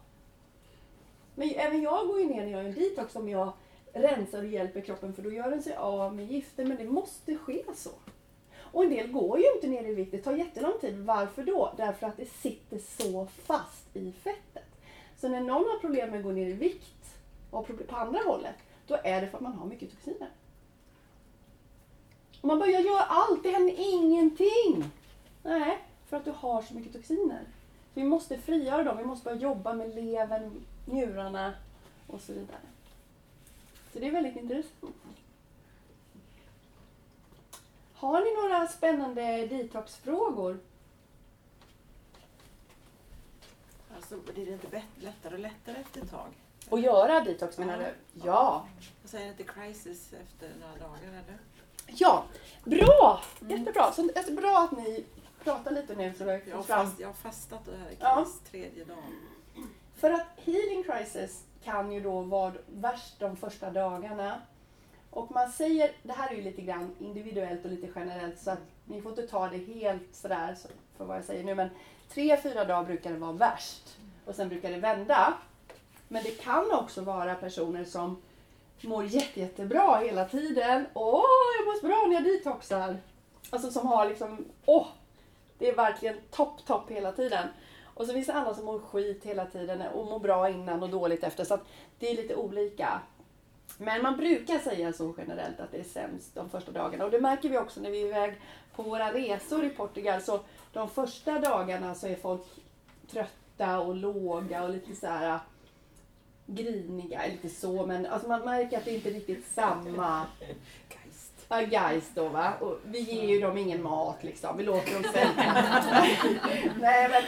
S2: Men även jag går ju ner när jag gör en detox om jag rensar och hjälper kroppen för då gör den sig av med gifter men det måste ske så. Och en del går ju inte ner i vikt, det tar jättelång tid. Varför då? Därför att det sitter så fast i fettet. Så när någon har problem med att gå ner i vikt och problem på andra hållet, då är det för att man har mycket toxiner. Och man bara, jag gör allt, det händer ingenting. Nej, för att du har så mycket toxiner. Vi måste frigöra dem, vi måste börja jobba med levern, njurarna och så vidare. Så det är väldigt intressant. Har ni några spännande detoxfrågor?
S6: Alltså, blir det inte lättare och lättare efter ett tag?
S2: Att göra detox menar du? Ja.
S6: Jag säger inte crisis efter några dagar eller?
S2: Ja, bra! Jättebra. Så det är bra att ni pratar lite nu så
S6: Jag har,
S2: fram.
S6: fast, jag har fastat och det här är
S2: Ja.
S6: tredje dagen.
S2: För att healing crisis kan ju då vara värst de första dagarna. Och man säger, det här är ju lite grann individuellt och lite generellt så att ni får inte ta det helt sådär för vad jag säger nu men tre, fyra dagar brukar det vara värst och sen brukar det vända. Men det kan också vara personer som mår jätte, jättebra hela tiden. Åh, jag mår så bra när jag detoxar. Alltså som har liksom, åh, det är verkligen topp, topp hela tiden. Och så finns det andra som mår skit hela tiden och mår bra innan och dåligt efter. Så att det är lite olika. Men man brukar säga så generellt att det är sämst de första dagarna. Och det märker vi också när vi är iväg på våra resor i Portugal. Så de första dagarna så är folk trötta och låga och lite så här äh, griniga, lite så, men alltså man märker att det inte är riktigt samma Ja, guys då va. Och vi ger ju dem ingen mat liksom. Vi låter dem svälta. Nej men,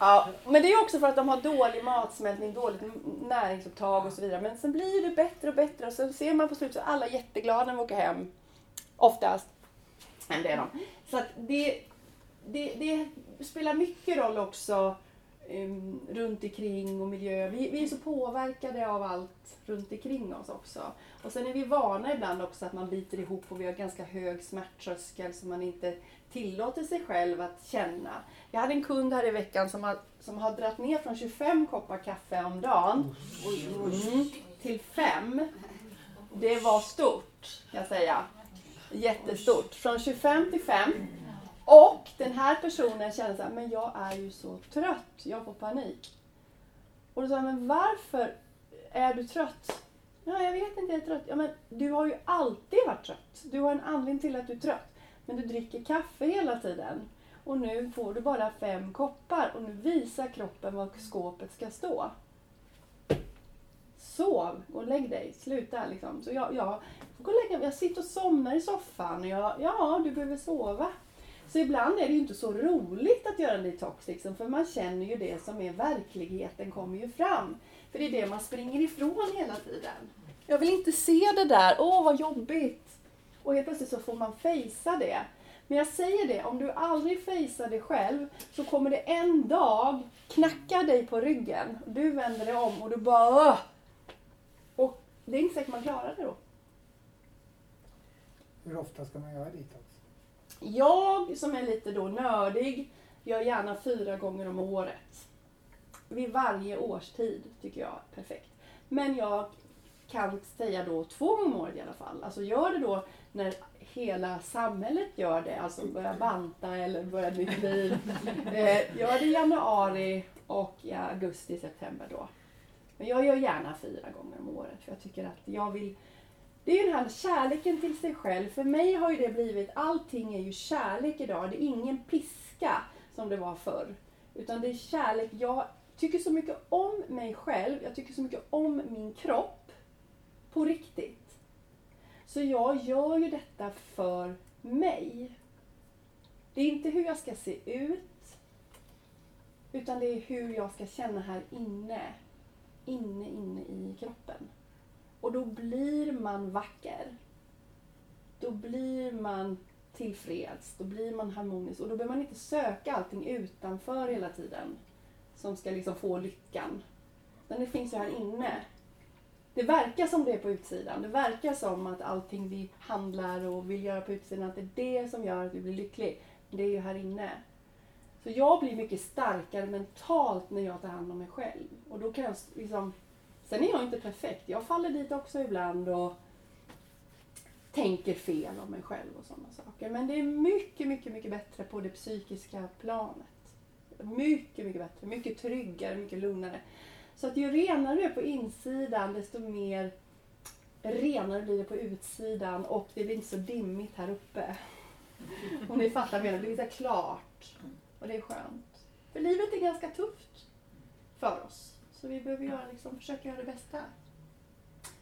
S2: ja. men det är också för att de har dålig matsmältning, dåligt näringsupptag och så vidare. Men sen blir det bättre och bättre och sen ser man på slutet så är alla jätteglada när vi åker hem. Oftast. Men det är de. Så att det, det, det spelar mycket roll också um, runt omkring och miljö. Vi, vi är så påverkade av allt runt omkring oss också. Och sen är vi vana ibland också att man biter ihop och vi har ganska hög smärttröskel så man inte tillåter sig själv att känna. Jag hade en kund här i veckan som har, som har dragit ner från 25 koppar kaffe om dagen mm, till 5. Det var stort kan jag säga. Jättestort. Från 25 till 5. Och den här personen kände så här, men jag är ju så trött. Jag får panik. Och då sa jag, men varför är du trött? Ja, jag vet inte, jag är trött. Ja, men du har ju alltid varit trött. Du har en anledning till att du är trött. Men du dricker kaffe hela tiden. Och nu får du bara fem koppar och nu visar kroppen var skåpet ska stå. Sov, gå och lägg dig, sluta liksom. Så jag, jag, får gå och lägga jag sitter och somnar i soffan. Och jag, ja, du behöver sova. Så ibland är det ju inte så roligt att göra en detox liksom, för man känner ju det som är verkligheten kommer ju fram. För det är det man springer ifrån hela tiden. Jag vill inte se det där, åh vad jobbigt. Och helt plötsligt så får man fejsa det. Men jag säger det, om du aldrig fejsar det själv så kommer det en dag knacka dig på ryggen. Du vänder dig om och du bara Åh! Och det är inte säkert man klarar det då.
S3: Hur ofta ska man göra detox?
S2: Jag som är lite då nördig gör gärna fyra gånger om året. Vid varje årstid tycker jag är perfekt. Men jag kan säga då två gånger om året i alla fall. Alltså gör det då när hela samhället gör det, alltså börjar banta eller börjar ett nytt liv. Eh, gör det i januari och i augusti, september då. Men jag gör gärna fyra gånger om året för jag tycker att jag vill det är ju den här kärleken till sig själv. För mig har ju det blivit, allting är ju kärlek idag. Det är ingen piska som det var förr. Utan det är kärlek. Jag tycker så mycket om mig själv. Jag tycker så mycket om min kropp. På riktigt. Så jag gör ju detta för mig. Det är inte hur jag ska se ut. Utan det är hur jag ska känna här inne. Inne, inne i kroppen. Och då blir man vacker. Då blir man tillfreds, då blir man harmonisk och då behöver man inte söka allting utanför hela tiden som ska liksom få lyckan. Men det finns ju här inne. Det verkar som det är på utsidan. Det verkar som att allting vi handlar och vill göra på utsidan, att det är det som gör att vi blir lycklig. Men det är ju här inne. Så jag blir mycket starkare mentalt när jag tar hand om mig själv. Och då kan jag liksom Sen är jag inte perfekt. Jag faller dit också ibland och tänker fel om mig själv och sådana saker. Men det är mycket, mycket, mycket bättre på det psykiska planet. Mycket, mycket bättre. Mycket tryggare, mycket lugnare. Så att ju renare du är på insidan, desto mer renare blir det på utsidan och det blir inte så dimmigt här uppe. Om ni fattar menar. Det blir så klart. Och det är skönt. För livet är ganska tufft för oss. Så vi behöver göra, liksom, försöka göra det bästa.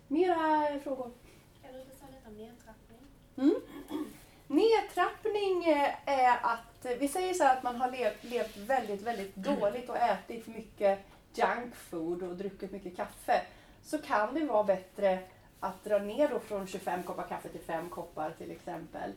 S2: Mera frågor?
S5: Kan du inte säga lite om nedtrappning?
S2: Mm. Nedtrappning eh, är att, vi säger så här att man har levt, levt väldigt, väldigt dåligt och ätit mycket junk food och druckit mycket kaffe. Så kan det vara bättre att dra ner då från 25 koppar kaffe till 5 koppar till exempel.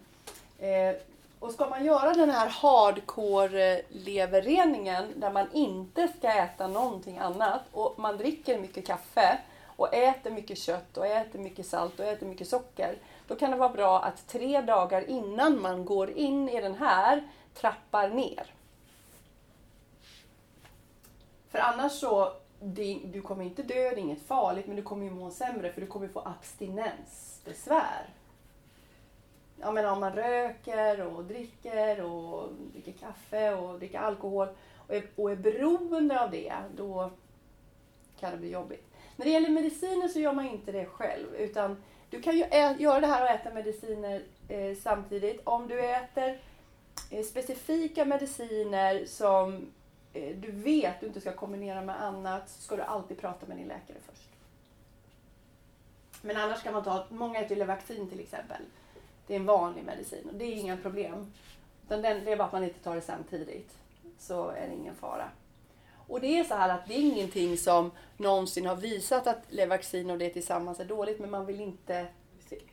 S2: Och ska man göra den här hardcore-leverreningen där man inte ska äta någonting annat och man dricker mycket kaffe och äter mycket kött och äter mycket salt och äter mycket socker. Då kan det vara bra att tre dagar innan man går in i den här trappar ner. För annars så, det, du kommer inte dö, det är inget farligt, men du kommer ju må sämre för du kommer få abstinensbesvär ja, men om man röker och dricker och dricker kaffe och dricker alkohol och är, och är beroende av det, då kan det bli jobbigt. När det gäller mediciner så gör man inte det själv utan du kan ju ä- göra det här och äta mediciner eh, samtidigt. Om du äter eh, specifika mediciner som eh, du vet du inte ska kombinera med annat så ska du alltid prata med din läkare först. Men annars kan man ta, många äter ju Levaxin till exempel. Det är en vanlig medicin och det är inga problem. Utan den, det är bara att man inte tar det samtidigt. Så är det ingen fara. Och det är så här att det är ingenting som någonsin har visat att Levaxin och det tillsammans är dåligt men man vill inte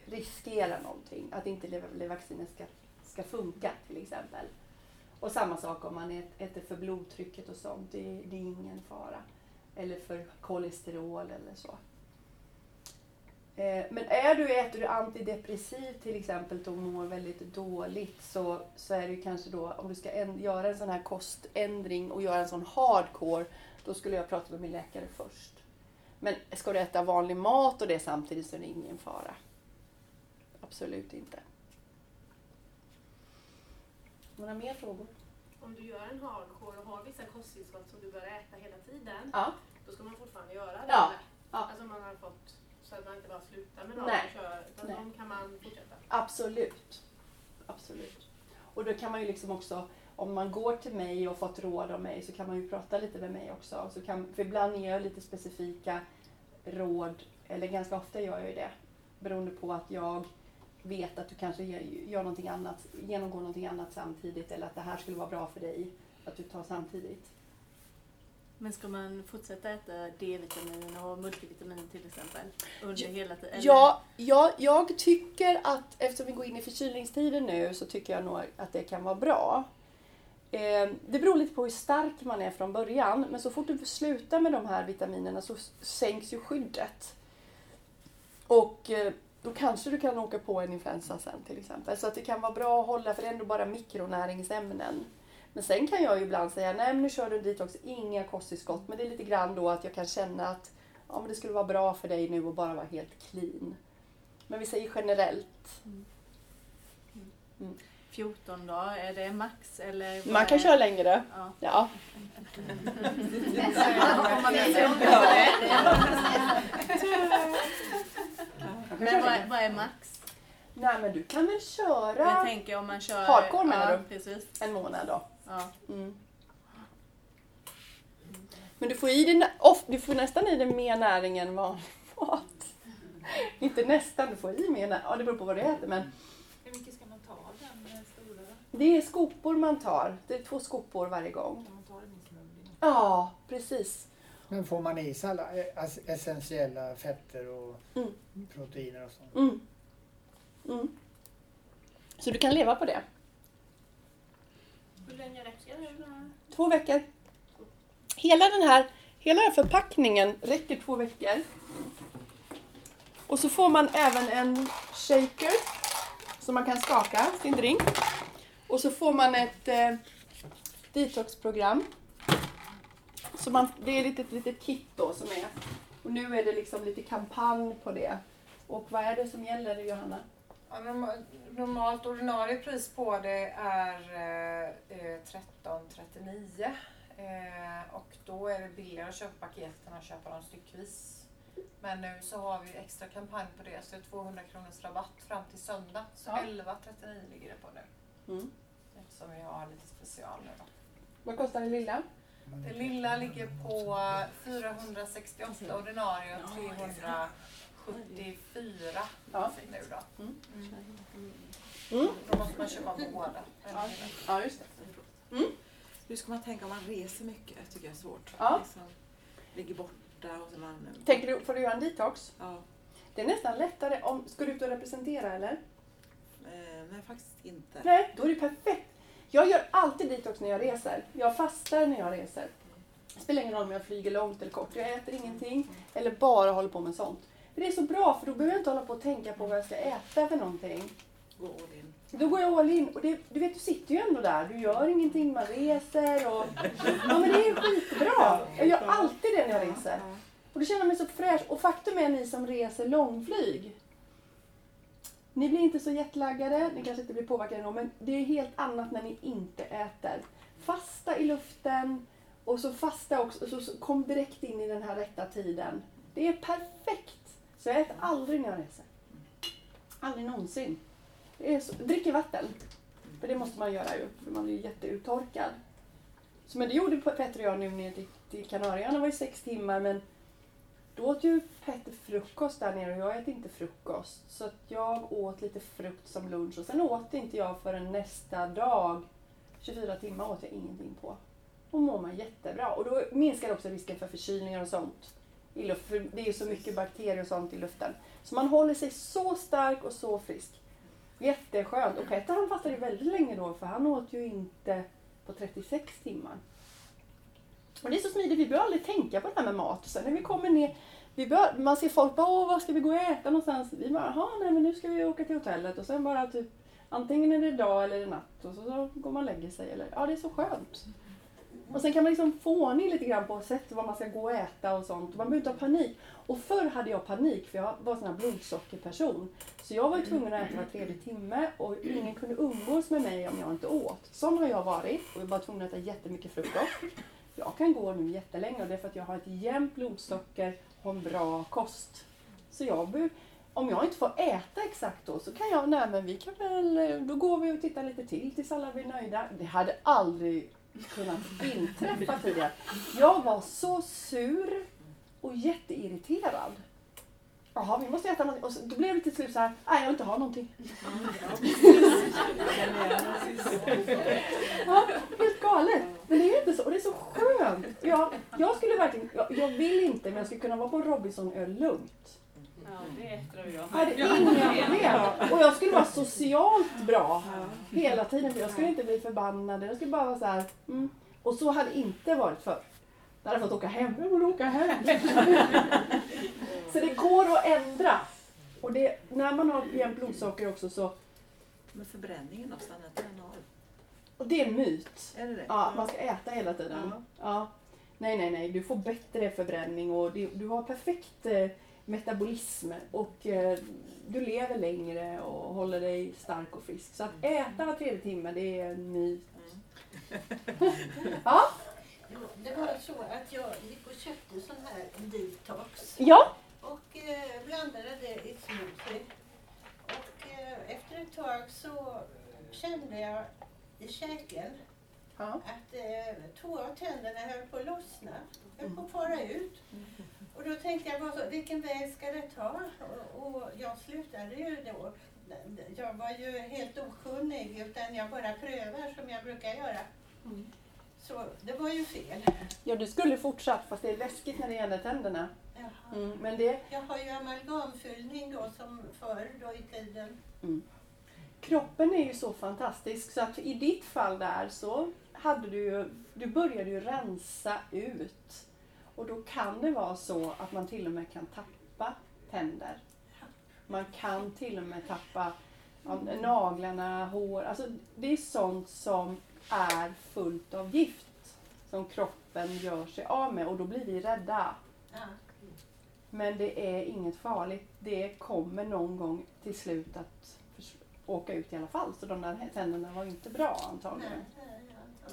S2: riskera någonting. Att inte Levaxinet ska, ska funka till exempel. Och samma sak om man äter för blodtrycket och sånt. Det, det är ingen fara. Eller för kolesterol eller så. Eh, men är du, äter du antidepressiv till exempel och mår väldigt dåligt så, så är det kanske då om du ska en, göra en sån här koständring och göra en sån hardcore då skulle jag prata med min läkare först. Men ska du äta vanlig mat och det samtidigt så är det ingen fara. Absolut inte. Några mer frågor?
S5: Om du gör en hardcore och har vissa kosttillskott som du bör äta hela tiden,
S2: Ja.
S5: då ska man fortfarande göra det?
S2: Ja. Ja.
S5: Alltså man har fått, så att man inte bara slutar med dem
S2: Nej.
S5: och kör, utan
S2: Nej.
S5: de kan man fortsätta?
S2: Absolut. Absolut. Och då kan man ju liksom också, om man går till mig och fått råd av mig så kan man ju prata lite med mig också. Så kan, för ibland ger jag lite specifika råd, eller ganska ofta gör jag ju det. Beroende på att jag vet att du kanske gör någonting annat, genomgår någonting annat samtidigt eller att det här skulle vara bra för dig att du tar samtidigt.
S5: Men ska man fortsätta äta D-vitamin och multivitamin till exempel under
S2: Ja,
S5: hela tiden?
S2: Ja, ja, jag tycker att eftersom vi går in i förkylningstiden nu så tycker jag nog att det kan vara bra. Eh, det beror lite på hur stark man är från början men så fort du slutar med de här vitaminerna så sänks ju skyddet. Och eh, då kanske du kan åka på en influensa sen till exempel. Så att det kan vara bra att hålla för det är ändå bara mikronäringsämnen. Men sen kan jag ju ibland säga nej men nu kör du en detox, inga kosttillskott. Men det är lite grann då att jag kan känna att ja, men det skulle vara bra för dig nu att bara vara helt clean. Men vi säger generellt.
S5: 14 dagar, är det max? Eller
S2: Man kan
S5: är-
S2: köra längre.
S5: Ja.
S2: Ja.
S5: Men vad, är- vad är max?
S2: Nej men du kan väl
S5: Jag
S2: köra
S5: tänker om man kör...
S2: Hardcore menar
S5: ja,
S2: du?
S5: precis.
S2: en månad då.
S5: Ja.
S2: Mm. Men du får, i off, du får nästan i dig mer näring än vanlig mat. Inte nästan, du får i mer näring. Ja, det beror på vad du äter. Men
S7: Hur mycket ska man ta av den eh, stora
S2: det är skopor man tar. Det är två skopor varje gång.
S7: Om man den i smugglingen?
S2: Ja, precis.
S3: Men får man i sig alla ess- essentiella fetter och
S2: Mm.
S3: proteiner och sånt?
S2: Mm. Mm. Så du kan leva på det.
S7: Hur länge räcker det?
S2: Två veckor. Hela den här, hela den här förpackningen räcker två veckor. Och så får man även en shaker som man kan skaka sin drink. Och så får man ett eh, detoxprogram. Så man, det är ett litet kit då som är. Och nu är det liksom lite kampanj på det. Och vad är det som gäller Johanna?
S1: Normalt ordinarie pris på det är eh, eh, 13,39 eh, och då är det billigare att köpa paketen än att köpa dem styckvis. Men nu så har vi extra kampanj på det så det är 200 kronors rabatt fram till söndag. Så
S2: Ja.
S1: 11,39 ligger det på nu.
S2: Mm.
S1: Eftersom vi har lite special nu då.
S2: Vad kostar det lilla?
S1: Det lilla ligger på 468 ordinarie och 374
S2: Ja.
S1: nu då.
S2: Mm.
S1: Mm. Då måste man köpa båda.
S2: Ja. Ja, just det.
S6: Hur ska man tänka om man reser mycket? tycker jag är svårt.
S2: Ja.
S6: Liksom, ligger borta och så man...
S2: Tänker du, får du göra en detox?
S6: Ja.
S2: Det är nästan lättare om... Ska du ut och representera eller?
S6: Eh, nej, faktiskt inte.
S2: Nej, då är det perfekt. Jag gör alltid detox när jag reser. Jag fastar när jag reser. Det spelar ingen roll om jag flyger långt eller kort. Jag äter ingenting eller bara håller på med sånt. Men det är så bra för då behöver jag inte hålla på och tänka på vad jag ska äta för någonting.
S6: Gå all in.
S2: Då går jag all in och det, du vet du sitter ju ändå där. Du gör ingenting, man reser och... Ja men det är skitbra. Jag gör alltid det när jag reser. Och då känner jag mig så fräsch. Och faktum är ni som reser långflyg. Ni blir inte så jetlaggade, ni kanske inte blir påverkade då, men det är helt annat när ni inte äter. Fasta i luften och så fasta också, så, så kom direkt in i den här rätta tiden. Det är perfekt! Så jag äter aldrig när jag reser. Aldrig någonsin. Jag så, dricker vatten. För det måste man göra ju, för man är ju jätteuttorkad. Så, men det gjorde Petter och jag nu nere till, till Kanarieöarna, var ju sex timmar men då åt ju Petter frukost där nere och jag äter inte frukost. Så att jag åt lite frukt som lunch och sen åt inte jag förrän nästa dag. 24 timmar åt jag ingenting på. Och mår man jättebra. Och då minskar också risken för förkylningar och sånt. I luften. för det är ju så mycket bakterier och sånt i luften. Så man håller sig så stark och så frisk. Jätteskönt. Och Petter han fastade ju väldigt länge då för han åt ju inte på 36 timmar. Och det är så smidigt, vi behöver aldrig tänka på det här med mat. Sen när vi kommer ner, vi bör, man ser folk bara åh, var ska vi gå och äta någonstans? Vi bara, jaha, nej men nu ska vi åka till hotellet och sen bara typ antingen är det dag eller är det natt och så, så går man och lägger sig. Eller, ja, det är så skönt. Och sen kan man liksom få ordning lite grann på sätt vad man ska gå och äta och sånt. Man behöver inte ha panik. Och förr hade jag panik för jag var sån här blodsockerperson. Så jag var ju tvungen att äta var tredje timme och ingen kunde umgås med mig om jag inte åt. Sån har jag varit och jag var tvungen att äta jättemycket frukost. Jag kan gå nu jättelänge och det är för att jag har ett jämnt blodsocker och en bra kost. Så jag be- om jag inte får äta exakt då så kan jag, nej men vi kan väl, då går vi och tittar lite till tills alla blir nöjda. Det hade aldrig kunnat inträffa tidigare. Jag var så sur och jätteirriterad. Jaha, vi måste äta någonting. Och så, då blev det till slut så här, nej jag vill inte ha någonting. Ja, helt galet. Men det är inte så. Och det är så skönt. Jag, jag skulle verkligen, jag, jag vill inte men jag skulle kunna vara på Robinsonö lugnt.
S4: Ja, det tror jag.
S2: Jag hade inga problem. Och jag skulle vara socialt bra hela tiden. För jag skulle inte bli förbannad. Jag skulle bara vara så här. Mm. Och så hade inte varit förr. Jag hade fått åka hem. Jag vill åka hem. så det går att ändra. Och det, när man har jämnt blodsocker också så,
S6: Men förbränningen har stannat den av.
S2: och det är en myt.
S6: Är det det?
S2: Ja, man ska äta hela tiden. Ja. Nej, nej, nej. Du får bättre förbränning och du, du har perfekt eh, metabolism och eh, du lever längre och håller dig stark och frisk. Så att äta var tredje timme, det är en myt. Ja,
S8: Jo, Det var så att jag gick och köpte sån här detox
S2: ja.
S8: och eh, blandade det i smoothie. Och eh, efter ett tag så kände jag i käken
S2: ja.
S8: att eh, två av tänderna höll på att lossna, höll på att fara ut. Och då tänkte jag, vad, vilken väg ska det ta? Och, och jag slutade ju då. Jag var ju helt okunnig utan jag bara prövar som jag brukar göra.
S2: Mm.
S8: Så det var ju fel.
S2: Ja, du skulle fortsatt fast det är läskigt när det gäller tänderna. Mm, men det,
S8: Jag har ju amalgamfyllning då som förr då i tiden.
S2: kroppen är ju så fantastisk så att i ditt fall där så hade du ju, du började ju rensa ut. Och då kan det vara så att man till och med kan tappa tänder. Man kan till och med tappa naglarna, hår. Alltså det är sånt som är fullt av gift som kroppen gör sig av med och då blir vi rädda.
S8: Ja.
S2: Men det är inget farligt. Det kommer någon gång till slut att åka ut i alla fall. Så de där tänderna var inte bra
S8: Nej,
S2: antagligen.
S8: nej, ja.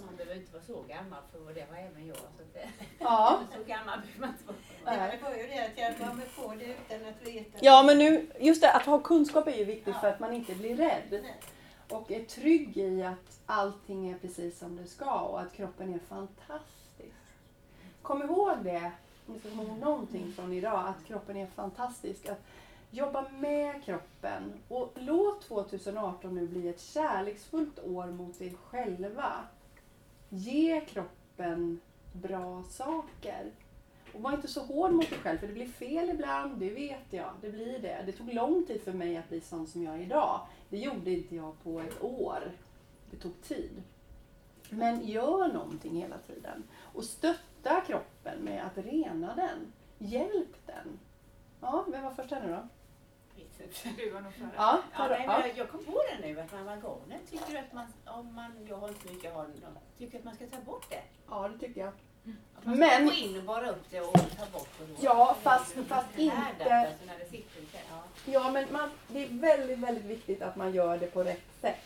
S4: Man behöver inte vara så gammal för det var även jag. Så att det,
S2: Ja.
S4: så gammal behöver man inte vara.
S8: Det var ju det att jag gav mig på det utan att veta.
S2: ja, men nu, just det, att ha kunskap är ju viktigt för att man inte blir rädd.
S8: Nej.
S2: Och är trygg i att allting är precis som det ska och att kroppen är fantastisk. Kom ihåg det, om ni ska komma ihåg någonting från idag, att kroppen är fantastisk. Att jobba med kroppen och låt 2018 nu bli ett kärleksfullt år mot er själva. Ge kroppen bra saker. Och var inte så hård mot dig själv, för det blir fel ibland, det vet jag. Det blir det. Det tog lång tid för mig att bli sån som jag är idag. Det gjorde inte jag på ett år. Det tog tid. Men gör någonting hela tiden. Och stötta kroppen med att rena den. Hjälp den. Ja, vem var först här nu då?
S7: Du var nog före.
S2: Ja,
S4: nej, men jag- jag kom på det nu att amalgamet tycker du att man, om man, jag har inte mycket, har, tycker att man ska ta bort det.
S2: ja, det tycker jag.
S4: Att man
S2: Men-
S4: ska gå in och bara upp det och ta bort då.
S2: Ja, fast- fast
S4: Det härdat,
S2: inte-
S4: Alltså när det sitter, ja,
S2: Ja, men man, det är väldigt, väldigt viktigt att man gör det på rätt sätt.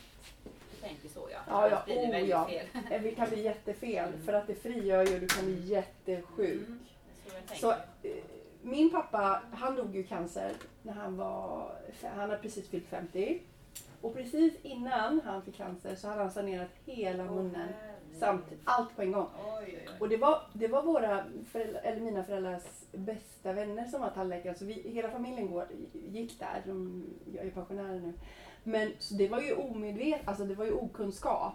S4: du tänker så ja.
S2: Ja, ja,
S4: blir det
S2: oh, ja.
S4: fel.
S2: Eh, Det kan bli jättefel för att det frigör ju och du kan bli jättesjuk.
S4: Mm, så.
S2: Så, eh, min pappa, han dog ju i cancer när han var, han hade precis fyllt 50. Och precis innan han fick cancer så hade han sanerat hela munnen. Samt allt på en gång. Och det var, det var våra föräldrar, eller mina föräldrars bästa vänner som var tandläkare. Så vi, hela familjen går, gick där. De, jag är pensionärer nu. Men det var ju omedvetet, alltså det var ju okunskap.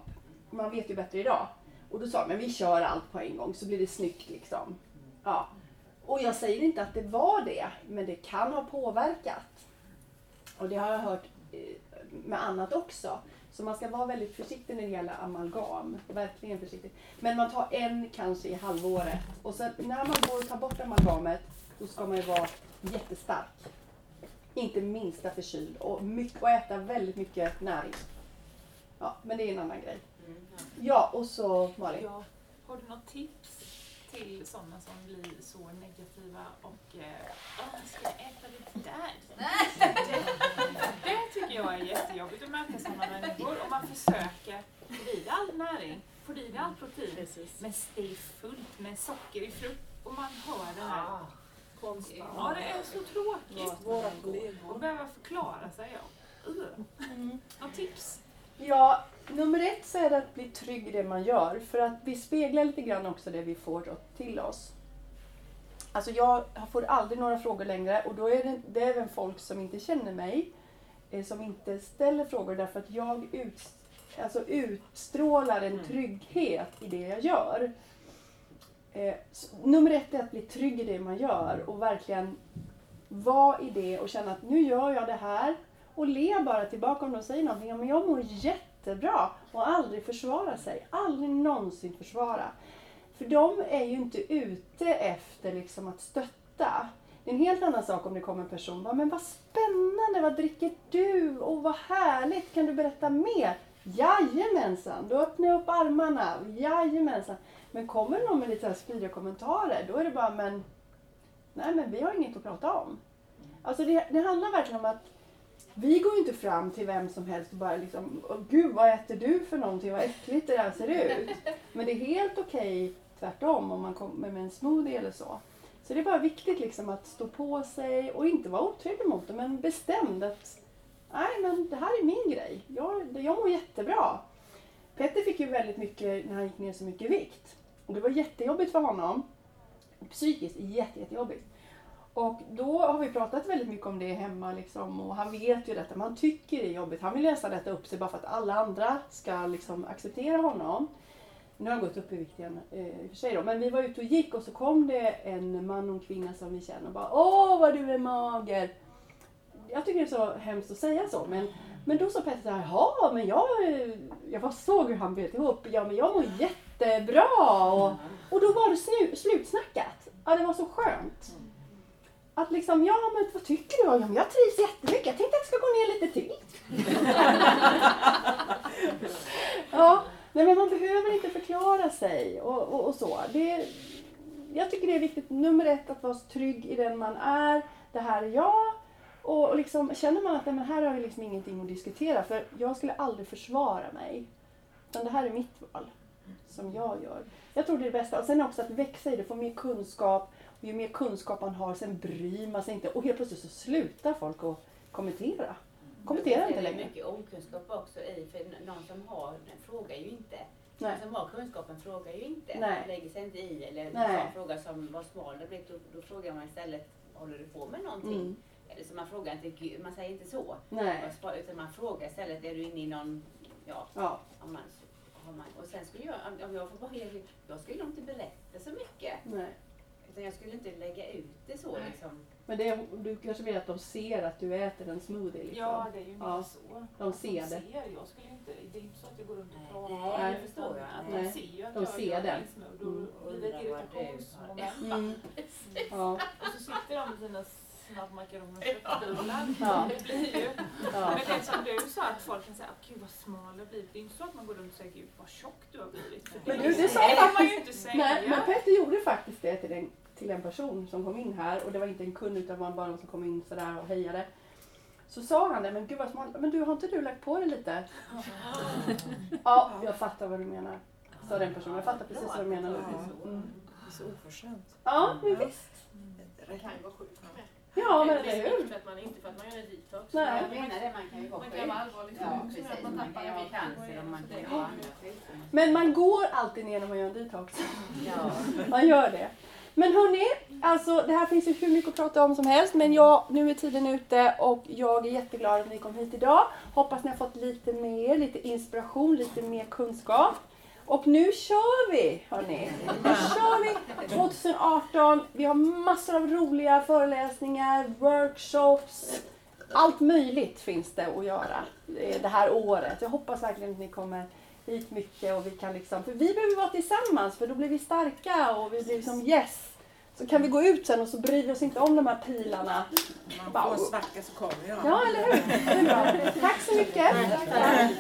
S2: Man vet ju bättre idag. Och då sa men vi kör allt på en gång så blir det snyggt liksom. Ja. Och jag säger inte att det var det, men det kan ha påverkat. Och det har jag hört eh, med annat också. Så man ska vara väldigt försiktig när det gäller amalgam. Verkligen försiktig. Men man tar en kanske i halvåret. Och sen när man går och tar bort amalgamet, då ska man ju vara jättestark. Inte minsta förkyld och, mycket, och äta väldigt mycket näring. Ja, men det är en annan grej.
S4: Mm, ja.
S2: Ja, och så Malin.
S7: Ja. Har du något tips till sådana som blir så negativa och "Ah, ska jag äta det där? Det, tycker jag är jättejobbigt att möta sådana människor och man försöker få i all näring, få i all protein. Men det är fullt med socker i frukt och man hör det här. Ja, det är så tråkigt.
S6: Våra kollegor.
S7: Och behöva förklara sig. Ja. Uh. Något tips?
S2: Ja, nummer ett så är det att bli trygg i det man gör. För att vi speglar lite grann också det vi får till oss. Alltså jag får aldrig några frågor längre och då är det, det är även folk som inte känner mig eh, som inte ställer frågor därför att jag ut, alltså utstrålar en trygghet i det jag gör. Eh, nummer ett är att bli trygg i det man gör och verkligen vara i det och känna att nu gör jag det här och le bara tillbaka om de säger någonting. Ja, men jag mår jättebra och aldrig försvara sig. Aldrig någonsin försvara. För de är ju inte ute efter liksom att stötta. Det är en helt annan sak om det kommer en person. bara, Men vad spännande, vad dricker du? Och vad härligt, kan du berätta mer? Jajamensan, då öppnar jag upp armarna. Jajamensan. Men kommer någon med lite spydiga kommentarer, då är det bara men Nej men vi har inget att prata om. Alltså det, det handlar verkligen om att vi går ju inte fram till vem som helst och bara liksom Gud vad äter du för någonting? Vad äckligt det där ser ut. Men det är helt okej tvärtom om man kommer med en smoothie eller så. Så det är bara viktigt liksom att stå på sig och inte vara otrevlig mot det men bestämd att nej men det här är min grej. Jag, jag mår jättebra. Petter fick ju väldigt mycket när han gick ner så mycket vikt. Och det var jättejobbigt för honom. Psykiskt jätte, jättejobbigt. Och då har vi pratat väldigt mycket om det hemma liksom, och han vet ju detta, men han tycker det är jobbigt. Han vill nästan äta upp sig bara för att alla andra ska liksom acceptera honom. Nu har han gått upp i vikt igen eh, i och för sig då. Men vi var ute och gick och så kom det en man och en kvinna som vi känner och bara Åh vad du är mager! Jag tycker det är så hemskt att säga så men, men då sa Petter såhär Jaha men jag, jag bara såg hur han bet ihop. Ja men jag mår jättebra! Och, och då var det snu, slutsnackat. Ja det var så skönt. Att liksom, ja men vad tycker du? Ja men jag trivs jättemycket. Jag tänkte att jag ska gå ner lite till. ja, nej men man behöver inte förklara sig och, och, och så. Det, jag tycker det är viktigt, nummer ett, att vara trygg i den man är. Det här är jag. Och, och liksom, känner man att men här har vi liksom ingenting att diskutera. För jag skulle aldrig försvara mig. Utan det här är mitt val. Som jag gör. Jag tror det är det bästa. Och sen också att växa i det, få mer kunskap. Ju mer kunskap man har, sen bryr man sig inte. Och helt plötsligt så slutar folk att kommentera. Kommentera inte
S4: Det är
S2: längre.
S4: mycket okunskap också i, för någon som har den frågar ju inte.
S2: Nej.
S4: Den som har kunskapen frågar ju inte.
S2: Nej.
S4: Lägger sig inte i. Eller
S2: Nej.
S4: en fråga som vad smal då, då frågar man istället, håller du på med någonting?
S2: Mm.
S4: Eller så man frågar inte, man säger inte så.
S2: Nej.
S4: Utan man frågar istället, är du inne i någon, ja,
S2: Ja.
S4: om man, har man, och sen skulle jag, om- om jag får bara, jag skulle nog inte berätta så mycket.
S2: Nej.
S4: Utan jag skulle inte lägga ut det så liksom.
S2: Men det, är- du kanske vill att de ser att du äter en smoothie? Liksom.
S7: Ja, det är ju mer
S2: Ja,
S7: så.
S2: de ser det.
S7: Ser. Jag skulle inte, det är inte så att jag går runt och pratar.
S4: Nej, det förstår jag.
S7: Att
S2: Nej.
S7: de ser ju att
S2: De
S7: jag
S2: ser
S7: gör
S2: den.
S7: insmord
S2: Mm.
S7: och blir det ett irritationsmoment. va?
S2: Mm. Ja.
S7: Och så sitter de med sina snabbmakaroner köttbullar.
S2: Ja.
S7: Det blir ju.
S2: Ja.
S7: Men det som du sa, att folk kan säga "Åh, gud vad smal du har blivit. Det är inte så att man går runt och säger gud vad tjock du har blivit. För
S2: Men
S7: det,
S2: du, det sa
S7: det kan man ju
S2: faktiskt-
S7: inte säga.
S2: Nej, men Petter gjorde faktiskt det till en, till en person som kom in här och det var inte en kund utan var bara någon som kom in sådär och hejade. Så sa han det, men gud vad smal, men du har inte du lagt på dig lite? Ja, jag fattar vad du menar. Sa den personen, jag fattar precis vad du menar. Mm.
S6: Det är så oförskämt.
S2: Ja, men visst.
S5: Det kan gå sjukt med.
S2: Ja, men
S5: Det är
S2: eller hur?
S5: För att man, inte för att man gör en detox.
S2: Nej.
S4: Jag menar det, man kan ju vara
S5: Man kan vara
S4: sjuk.
S5: allvarligt
S4: Ja, precis.
S5: man
S4: Man
S5: tappar
S4: kan ju ha cancer och man kan ju
S5: är
S4: ha
S5: ju-
S4: andra sjukdomar.
S2: Men man går alltid ner när man gör en detox.
S4: Ja.
S2: Man gör det. Men hörni, alltså det här finns ju hur mycket att prata om som helst men jag, nu är tiden ute och jag är jätteglad att ni kom hit idag. Hoppas ni har fått lite mer, lite inspiration, lite mer kunskap. Och nu kör vi hörni! Nu kör vi 2018. Vi har massor av roliga föreläsningar, workshops. Allt möjligt finns det att göra det här året. Jag hoppas verkligen att ni kommer hit mycket och vi kan liksom, för vi behöver vara tillsammans för då blir vi starka och vi blir liksom yes. Så kan vi gå ut sen och så bryr vi oss inte om de här pilarna.
S6: Man får en svacka så kommer jag.
S2: Ja, eller hur? Det är bra. Tack så mycket.
S6: Tack.